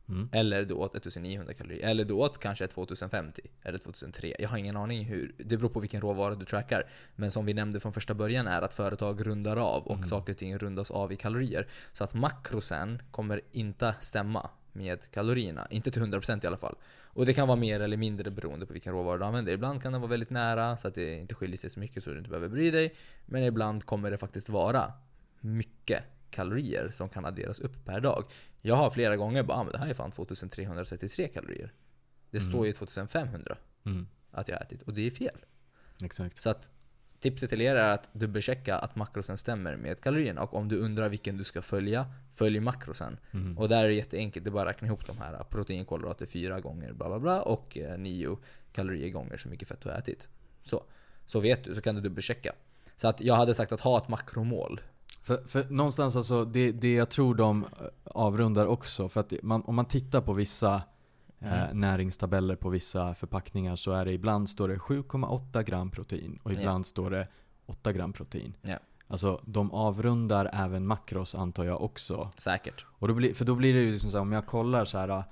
Mm. Eller du åt 1900 kalorier. Eller du åt kanske 2050. Eller 2003. Jag har ingen aning hur. Det beror på vilken råvara du trackar. Men som vi nämnde från första början är att företag rundar av och Mm. saker och ting rundas av i kalorier. Så att makrosen kommer inte stämma med kalorierna. Inte till 100% i alla fall. Och det kan vara mer eller mindre beroende på vilken råvara du använder. Ibland kan den vara väldigt nära så att det inte skiljer sig så mycket så du inte behöver bry dig. Men ibland kommer det faktiskt vara mycket kalorier som kan adderas upp per dag. Jag har flera gånger bara ah, men det här är fan 2333 kalorier. Det Mm. står ju 2500 Mm. att jag har ätit och det är fel. Exakt. Så att tipset till er är att dubbelchecka att makrosen stämmer med kalorierna. Och om du undrar vilken du ska följa, följ makrosen. Mm. Och där är det jätteenkelt, det är bara att räkna ihop de här. Proteinkolhydrater fyra gånger bla bla bla och eh, nio kalorier gånger så mycket fett du har ätit. Så, så vet du, så kan du dubbelchecka. Så att jag hade sagt att ha ett makromål. För, för någonstans alltså, det, det jag tror de eh, avrundar också, för att man, om man tittar på vissa eh, Mm. näringstabeller på vissa förpackningar så är det ibland står det 7,8 gram protein och ibland står det 8 gram protein. Ja. Alltså de avrundar även makros antar jag också. Säkert. Och då blir, för då blir det ju liksom så här, om jag kollar så här,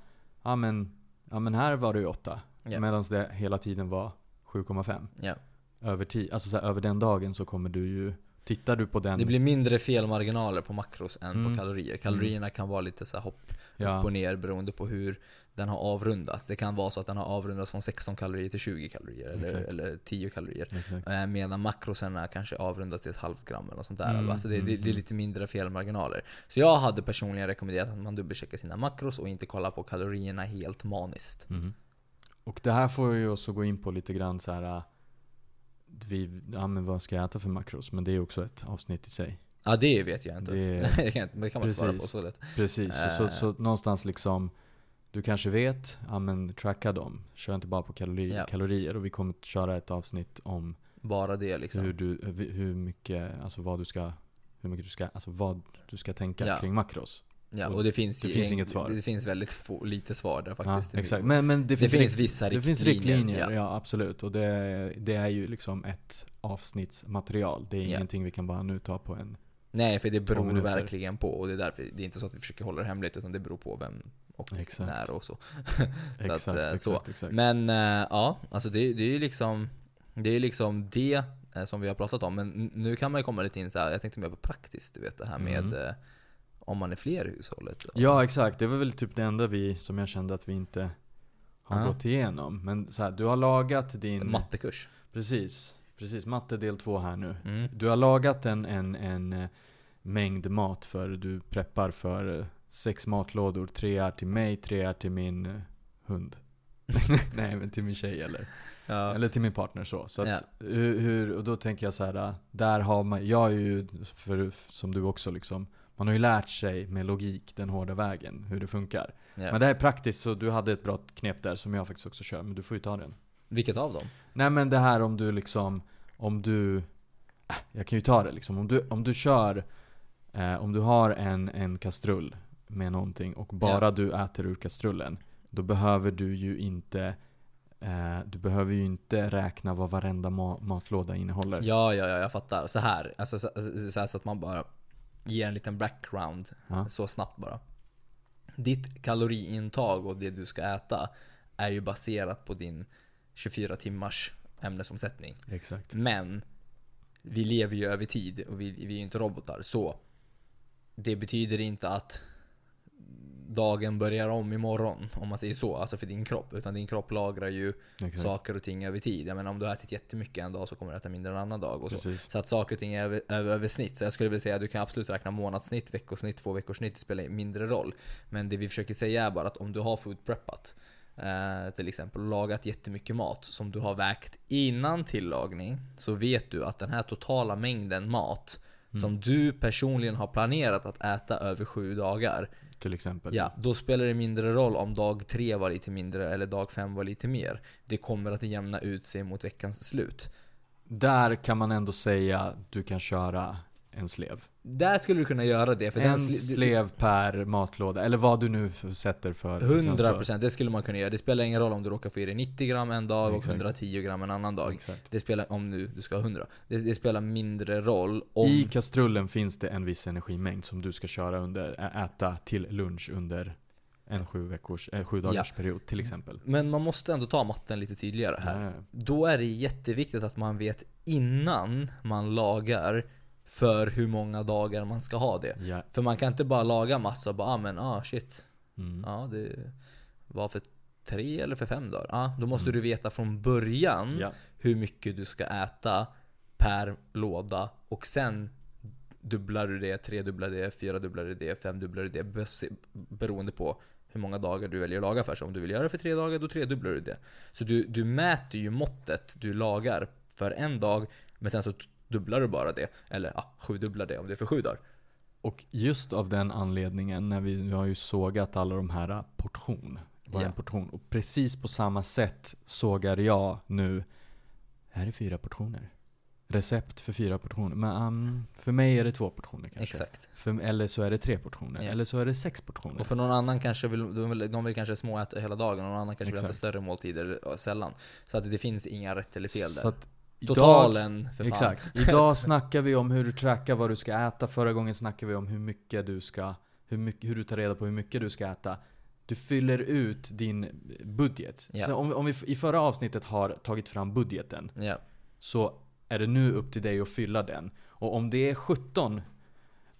ja men, ja men här var det ju 8. Ja. Medan det hela tiden var 7,5. Ja. Över alltså så här, över den dagen så kommer du ju, tittar du på den. Det blir mindre felmarginaler på makros än Mm. på kalorier. Kalorierna kan vara lite så hopp ja, upp och ner beroende på hur den har avrundats. Det kan vara så att den har avrundats från 16 kalorier till 20 kalorier eller, eller 10 kalorier. exakt. Eh, Medan makrosen är kanske avrundat till ett halvt gram eller något sånt där. Mm, alltså det, det, mm, det är lite mindre felmarginaler. Så jag hade personligen rekommenderat att man dubbelcheckar sina makros och inte kollar på kalorierna helt maniskt. Mhm. Och det här får ju oss att gå in på lite grann så här. Vi, ja men vad ska jag äta för makros? Men det är också ett avsnitt i sig. Ja det vet jag inte. Det- <laughs> Det, kan, det kan man inte svara på Precis. så lätt. Precis, så, så, Eh. så någonstans liksom Du kanske vet, ja men tracka dem. Kör inte bara på kalori, Ja. kalorier. Och vi kommer att köra ett avsnitt om Bara det liksom. hur, du, hur mycket, alltså vad du ska Hur mycket du ska, alltså vad du ska tänka Ja. kring makros. Ja, och det finns, det ju finns en- inget svar. Det finns väldigt få, lite svar där Ja, faktiskt. exakt. Men, men det, det finns, finns rikt- vissa det riktlinjer. finns riktlinjer, ja, Ja. absolut. Och det, det är ju liksom ett avsnittsmaterial. Det är Ja. ingenting vi kan bara nu ta på en Nej, för det beror verkligen på. Och det är därför, det är inte så att vi försöker hålla det hemligt, utan det beror på vem och Exakt. när och så. <laughs> Exakt, att, eh, exakt, så. exakt. Men eh, ja, alltså det, det är ju liksom Det är liksom det eh, som vi har pratat om. Men nu kan man ju komma lite in så här. jag tänkte mer på praktiskt, du vet det här med Mm. Om man är fler i hushållet. Ja exakt, det var väl typ det enda vi, som jag kände att vi inte har Ja. gått igenom. Men så här, du har lagat din... Mattekurs. Precis, precis. Matte del två här nu. Mm. Du har lagat en, en, en eh, mängd mat för du preppar för eh, sex matlådor. Tre är till mig, tre är till min eh, hund. <laughs> Nej men till min tjej eller, Ja. eller till min partner så. så att, Ja. hur, och då tänker jag så här, där har man, jag är ju, för, som du också liksom, man har ju lärt sig med logik den hårda vägen, hur det funkar. Ja. Men det här är praktiskt, så du hade ett bra knep där som jag faktiskt också kör, men du får ju ta den. Vilket av dem? Nej men det här om du liksom, om du, jag kan ju ta det liksom. Om du, om du kör, eh, om du har en, en kastrull med någonting och bara Ja. du äter ur kastrullen. Då behöver du ju inte, eh, du behöver ju inte räkna vad varenda ma- matlåda innehåller. Ja, ja, ja, jag fattar. Så här, alltså, så, så, här, så att man bara ger en liten background Ja. så snabbt bara. Ditt kaloriintag och det du ska äta är ju baserat på din 24 timmars ämnesomsättning. Exakt. Men vi lever ju över tid och vi, vi är ju inte robotar. Så det betyder inte att dagen börjar om imorgon, om man säger så, alltså för din kropp. Utan din kropp lagrar ju Exakt. saker och ting över tid. Jag menar om du har ätit jättemycket en dag så kommer du äta mindre en annan dag och så. Precis. Så att saker och ting är över, över, över snitt. Så jag skulle vilja säga att du kan absolut räkna månadssnitt, veckosnitt, två veckors snitt. Det spelar mindre roll. Men det vi försöker säga är bara att om du har food preppat eh, till exempel lagat jättemycket mat som du har vägt innan tillagning. Så vet du att den här totala mängden mat Mm. som du personligen har planerat att äta över sju dagar. Till exempel. Ja, då spelar det mindre roll om dag tre var lite mindre eller dag fem var lite mer. Det kommer att jämna ut sig mot veckans slut. Där kan man ändå säga att du kan köra en slev. Där skulle du kunna göra det. För en den sli- slev per matlåda, eller vad du nu sätter för. liksom, 100% det skulle man kunna göra. Det spelar ingen roll om du råkar få i dig 90 gram en dag och Exakt. 110 gram en annan dag. Exakt. Det spelar, om nu du ska ha 100. Det, det spelar mindre roll om... I kastrullen finns det en viss energimängd som du ska köra under, äta till lunch under en sju, veckors, eh, sju dagars period till exempel. Men man måste ändå ta matten lite tydligare här. Ja, Då är det jätteviktigt att man vet innan man lagar för hur många dagar man ska ha det. ja. För man kan inte bara laga massa och bara ah, men ah shit. Mm. Ja det var för tre eller för fem dagar. Ja, då måste Mm. du veta från början ja. hur mycket du ska äta per låda och sen dubblar du det, tredubblar det, fyradubblar du det, femdubblar du det beroende på hur många dagar du väljer att laga för. Så om du vill göra det för tre dagar, då tredubblar du det. Så du, du mäter ju måttet du lagar för en dag, men sen så dubblar du bara det. Eller ja, sjudubblar det om det är för sju dagar. Och just av den anledningen, när vi nu har ju sågat alla de här äh, portion. Var Ja. en portion. Och precis på samma sätt sågar jag nu, här är fyra portioner. Recept för fyra portioner. Men um, för mig är det två portioner kanske. Exakt. För, eller så är det tre portioner. Ja. Eller så är det sex portioner. Och för någon annan kanske vill, de vill, de vill kanske småäta hela dagen, och någon annan kanske vill äta Exakt. större måltider ja, sällan. Så att det finns inga rätt eller fel där. Att idag, Totalen, för fan. Exakt. Idag <laughs> snackar vi om hur du trackar vad du ska äta. Förra gången snackade vi om hur mycket du ska, hur, mycket, hur du tar reda på hur mycket du ska äta. Du fyller ut din budget. Ja. Så om, om vi i förra avsnittet har tagit fram budgeten Ja. så är det nu upp till dig att fylla den. Och om det är 17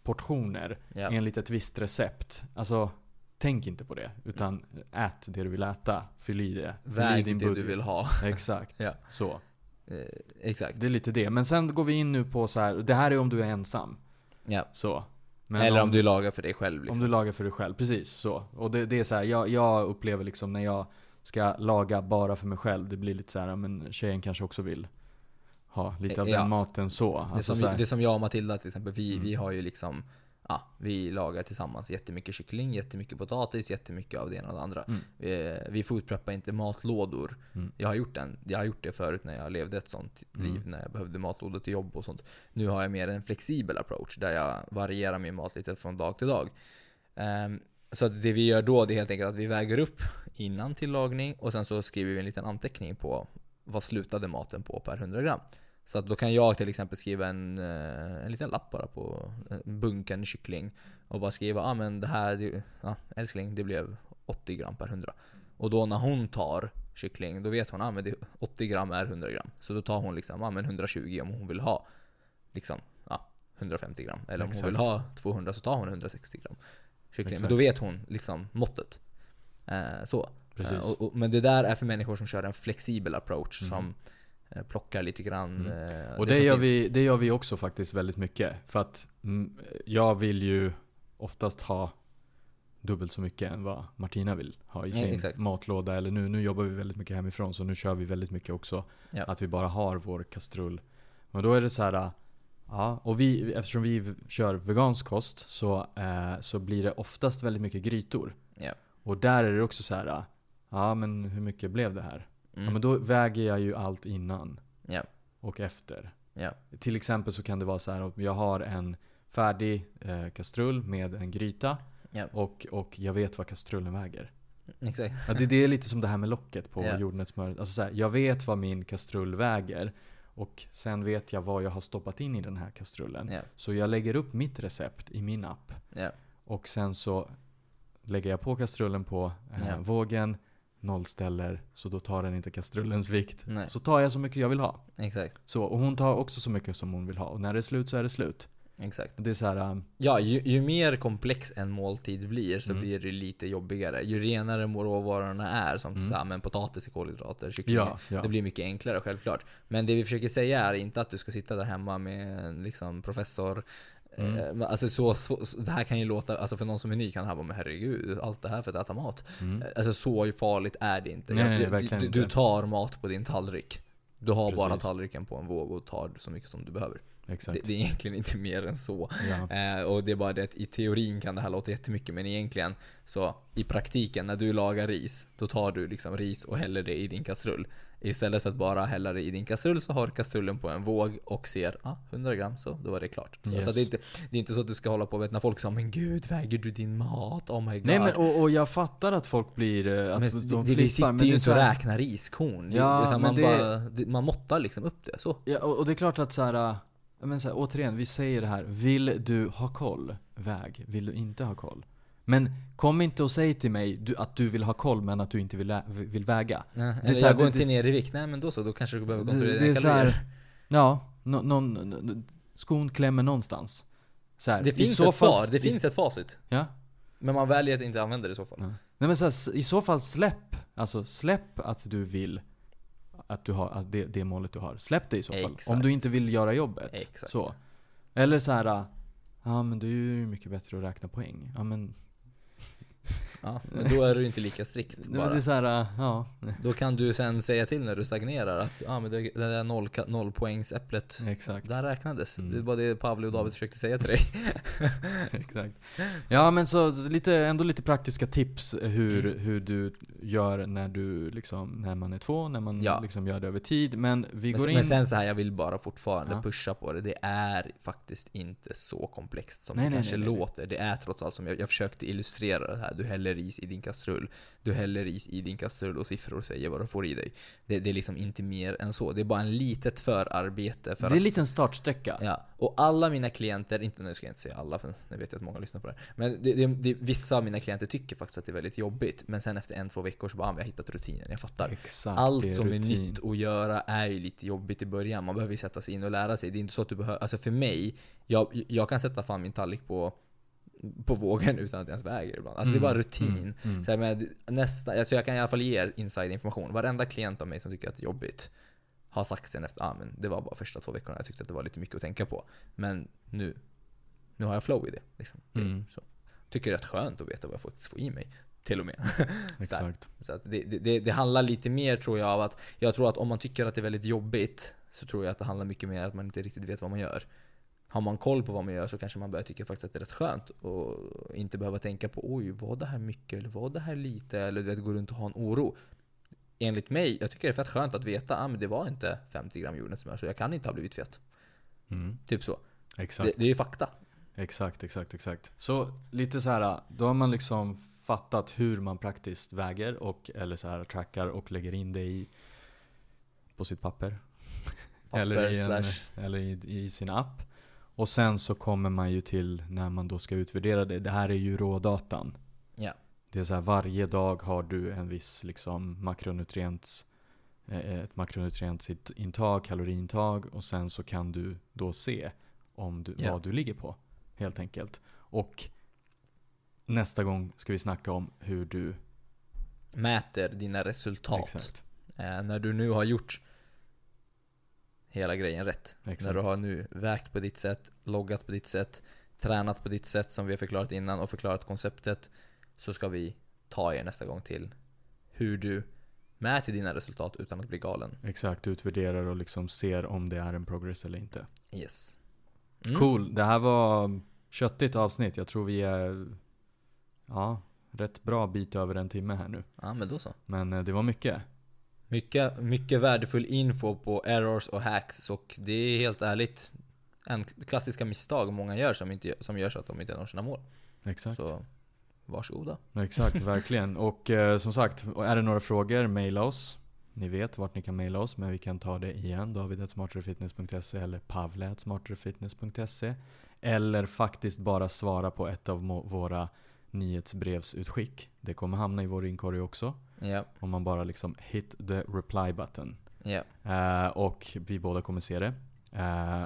portioner Ja. enligt ett visst recept. Alltså, tänk inte på det. Utan ät det du vill äta. Fyll i det. Fyll i Väg din det du budget. vill ha. Exakt. <laughs> Ja. Så. Eh, exakt. Det är lite det. Men sen går vi in nu på så här. det här är om du är ensam. Ja. Så. Men Eller om, du lagar för dig själv om liksom. du lagar för dig själv, precis så. Och det, det är så här, jag, jag upplever liksom när jag ska laga bara för mig själv, det blir lite så här, men tjejen kanske också vill ha lite av Ja. den maten så. det, Alltså som, så det som jag och Matilda till exempel, vi, Mm. vi har ju liksom Ja, vi lagar tillsammans jättemycket kyckling, jättemycket potatis, jättemycket av det ena och det andra. Mm. Vi, vi foodpreppar inte matlådor. Mm. Jag har gjort den. Jag har gjort det förut när jag levde ett sånt Mm. liv, när jag behövde matlådor till jobb och sånt. Nu har jag mer en flexibel approach, där jag varierar min mat lite från dag till dag. Ehm, så det vi gör då, det är helt enkelt att vi väger upp innan tillagning och sen så skriver vi en liten anteckning på vad slutade maten på per 100 gram. Så att då kan jag till exempel skriva en, eh, en liten lapp bara på en bunken kyckling och bara skriva ah, men det här, ja, älskling, det blev 80 gram per 100. Och då när hon tar kyckling, då vet hon att ah, men det 80 gram är 100 gram. Så då tar hon liksom ah, men 120 om hon vill ha liksom, ja, 150 gram. Eller om hon vill Exakt. ha 200 så tar hon 160 gram kyckling. Men Exakt. då vet hon liksom måttet. Eh, så. Eh, och, och, men det där är för människor som kör en flexibel approach Mm. som eh, plockar lite grann Mm. eh, Och det det, gör finns. vi, det gör vi också faktiskt väldigt mycket. För att mm, jag vill ju oftast ha dubbelt så mycket än vad Martina vill ha i sin exakt. matlåda. Eller nu, nu jobbar vi väldigt mycket hemifrån så nu kör vi väldigt mycket också. Ja. Att vi bara har vår kastrull. Men då är det så här. Ja, och vi, eftersom vi kör vegansk kost så, eh, så blir det oftast väldigt mycket grytor. Ja. Och där är det också så här. Ja men hur mycket blev det här? Mm. Ja men då väger jag ju allt innan Ja. och efter. Ja. Till exempel så kan det vara så här att jag har en färdig eh, kastrull med en gryta Ja. och, och jag vet vad kastrullen väger. Exakt. Ja, det, det är lite som det här med locket på Ja. jordnötssmöret. Alltså så här, jag vet vad min kastrull väger och sen vet jag vad jag har stoppat in i den här kastrullen. Så jag lägger upp mitt recept i min app och sen så lägger jag på kastrullen på eh, vågen, nollställer, så då tar den inte kastrullens vikt. Nej. Så tar jag så mycket jag vill ha. Exakt. Så, och hon tar också så mycket som hon vill ha. Och när det är slut så är det slut. Exakt. Det är så här, um, Ja, ju, ju mer komplex en måltid blir så Mm. blir det lite jobbigare. Ju renare råvarorna är, som Mm. så här, men potatis är kolhydrater, kyckling ja, ja. Det blir mycket enklare självklart. Men det vi försöker säga är inte att du ska sitta där hemma med en liksom, professor. Mm. Eh, alltså så, så, så, det här kan ju låta, alltså för någon som är ny kan det här vara men herregud, allt det här för att äta mat. Mm. Eh, Alltså så farligt är det inte. Nej, nej, du, verkligen du, du tar mat på din tallrik. Du har bara Precis. tallriken på en våg och tar så mycket som du behöver. Det, det är egentligen inte mer än så. ja. Eh, och det är bara det att i teorin kan det här låta jättemycket, men egentligen så i praktiken när du lagar ris, då tar du liksom ris och häller det i din kastrull. Istället för att bara hälla det i din kastrull så har kastrullen på en våg och ser, ah, 100 gram så, då är det klart. Så, Yes. så det, är inte, det är inte så att du ska hålla på och vet när folk säger men gud, väger du din mat? Oh my god. Nej men och, och jag fattar att folk blir, eh, att Men de det, vi sitter men ju inte så och räknar riskorn. Ja, utan man, det- bara, man måttar liksom upp det. Så. Ja, och, och det är klart att så här, men så här, återigen, vi säger det här. Vill du ha koll? Väg. Vill du inte ha koll? Men kom inte och säg till mig du, att du vill ha koll men att du inte vill, vill väga. Ja, är eller så här, jag går det- inte ner i vikt. Nej men då så, då kanske du behöver Det, kontrollera det är dina kalorier. ja, nå- någon, n- skon klämmer någonstans. Så här, Det finns så ett fall- svar, det i- finns ett facit. Ja. Men man väljer att inte använda det i så fall. Ja. Nej men så här, i så fall släpp, alltså släpp att du vill att du har, att det, det målet du har. Släpp det i så fall. Exakt. Om du inte vill göra jobbet. Exakt. Så. Eller så här. Ja men det är ju mycket bättre att räkna poäng. Ja men, Ja, <laughs> men då är du inte lika strikt bara. det är så här, ja. Då kan du sen säga till när du stagnerar att ja, men det, det där noll, nollpoängsäpplet, Exakt. där räknades. Mm. Det bara det Pavle och David försökte säga till dig. <laughs> Exakt. Ja men så, lite, ändå lite praktiska tips hur, Mm. hur du gör när du liksom, när man är två, när man Ja. liksom gör det över tid. Men vi Men, går sen- in... men sen så här, jag vill bara fortfarande Ja. pusha på det. Det är faktiskt inte så komplext som Nej, det nej, kanske nej. låter. Det är trots allt som jag, jag försökte illustrera det här. Du häller is i din kastrull. Du häller is i din kastrull och siffror säger vad du får i dig. Det, det är liksom inte mer än så. Det är bara en litet förarbete för det är en att liten startsträcka. Ja, och alla mina klienter, inte nu ska jag inte säga alla för nu vet jag att många lyssnar på det här. Men det, det, vissa av mina klienter tycker faktiskt att det är väldigt jobbigt. Men sen efter en, två veckor så bara, ah, jag har hittat rutinen, jag fattar. Exakt. Allt som är rutin. nytt att göra är ju lite jobbigt i början. Man behöver ju sätta sig in och lära sig. Det är inte så att du behöver, alltså för mig, jag, jag kan sätta fram min tallrik på på vågen utan att jag ens väger ibland. Alltså det är bara rutin. Mm, mm. Så här med nästa, alltså jag kan i alla fall ge inside information. Varenda klient av mig som tycker att det är jobbigt har sagt sen efter, ah, men det var bara första två veckorna jag tyckte att det var lite mycket att tänka på. Men nu, nu har jag flow i det. Liksom. Mm. Så. Tycker det är rätt skönt att veta vad jag faktiskt får i mig. Till och med. <laughs> Exakt. så att det, det, det handlar lite mer tror jag av att, jag tror att om man tycker att det är väldigt jobbigt, så tror jag att det handlar mycket mer om att man inte riktigt vet vad man gör. Har man koll på vad man gör så kanske man börjar tycka faktiskt att det är rätt skönt och inte behöva tänka på oj, var det här mycket eller var det här lite? Eller du vet, gå runt och ha en oro. Enligt mig, jag tycker det är fett skönt att veta att ah, men det var inte 50 gram jordnötssmör så jag kan inte ha blivit fet. Mm. Typ så. Exakt. Det, det är ju fakta. Exakt, exakt, exakt. Så lite så här, då har man liksom fattat hur man praktiskt väger och eller så här trackar och lägger in det i på sitt papper. <laughs> eller i, en, eller i, i sin app. Och sen så kommer man ju till när man då ska utvärdera det. Det här är ju rådatan. Ja. Det är så här, varje dag har du en viss liksom makronutrients eh, ett makronutrientsintag, kaloriintag och sen så kan du då se om du, Ja. vad du ligger på. Helt enkelt. Och nästa gång ska vi snacka om hur du mäter dina resultat. Exakt. Eh, när du nu har gjort hela grejen rätt. Exakt. När du har nu vägt på ditt sätt, loggat på ditt sätt, tränat på ditt sätt som vi har förklarat innan och förklarat konceptet. Så ska vi ta er nästa gång till hur du mäter dina resultat utan att bli galen. Exakt, utvärderar och liksom ser om det är en progress eller inte. Yes. Mm. Cool, det här var köttigt avsnitt. Jag tror vi är, ja, rätt bra bit över en timme här nu. Ja men då så. Men eh, det var mycket. Mycket, mycket värdefull info på errors och hacks och det är helt ärligt en klassiska misstag många gör som, inte, som gör så att de inte når sina mål. Exakt. Så varsågoda. Exakt, <laughs> verkligen. Och eh, som sagt, är det några frågor, mejla oss. Ni vet vart ni kan mejla oss, men vi kan ta det igen. David.smarterefitness.se eller pavle.smarterefitness.se Eller faktiskt bara svara på ett av våra nyhetsbrevsutskick. Det kommer hamna i vår inkorg också. Ja, Om man bara liksom hit the reply button. ja. Eh, och vi båda kommer se det. Eh,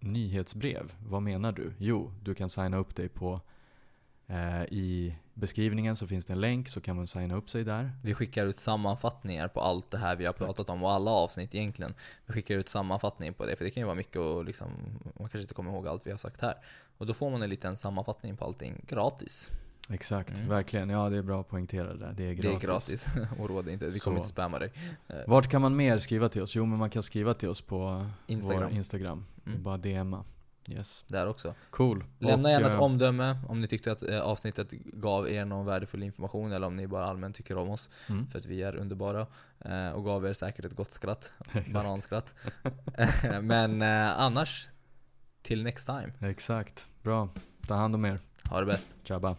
nyhetsbrev, vad menar du? Jo, du kan signa upp dig på eh, i beskrivningen så finns det en länk så kan man signa upp sig där. Vi skickar ut sammanfattningar på allt det här vi har pratat om och alla avsnitt egentligen. Vi skickar ut sammanfattning på det, för det kan ju vara mycket och liksom, man kanske inte kommer ihåg allt vi har sagt här. Och då får man en liten sammanfattning på allting gratis. Exakt, Mm. verkligen. Ja, det är bra att poängtera det där. Det är gratis. Det är gratis. <laughs> och råd inte, vi kommer inte spamma dig. Eh, Vart kan man mer skriva till oss? Jo, men man kan skriva till oss på Instagram. vår Instagram. Mm. bara DMa. Yes. Där också. Cool. Lämna Och, gärna ett eh, omdöme om ni tyckte att eh, avsnittet gav er någon värdefull information eller om ni bara allmänt tycker om oss. Mm. För att vi är underbara. Och gav er säkert ett gott skratt. <laughs> Bananskratt. Men annars, till next time. Exakt. Bra. Ta hand om er. Ha det bäst. Tjabba.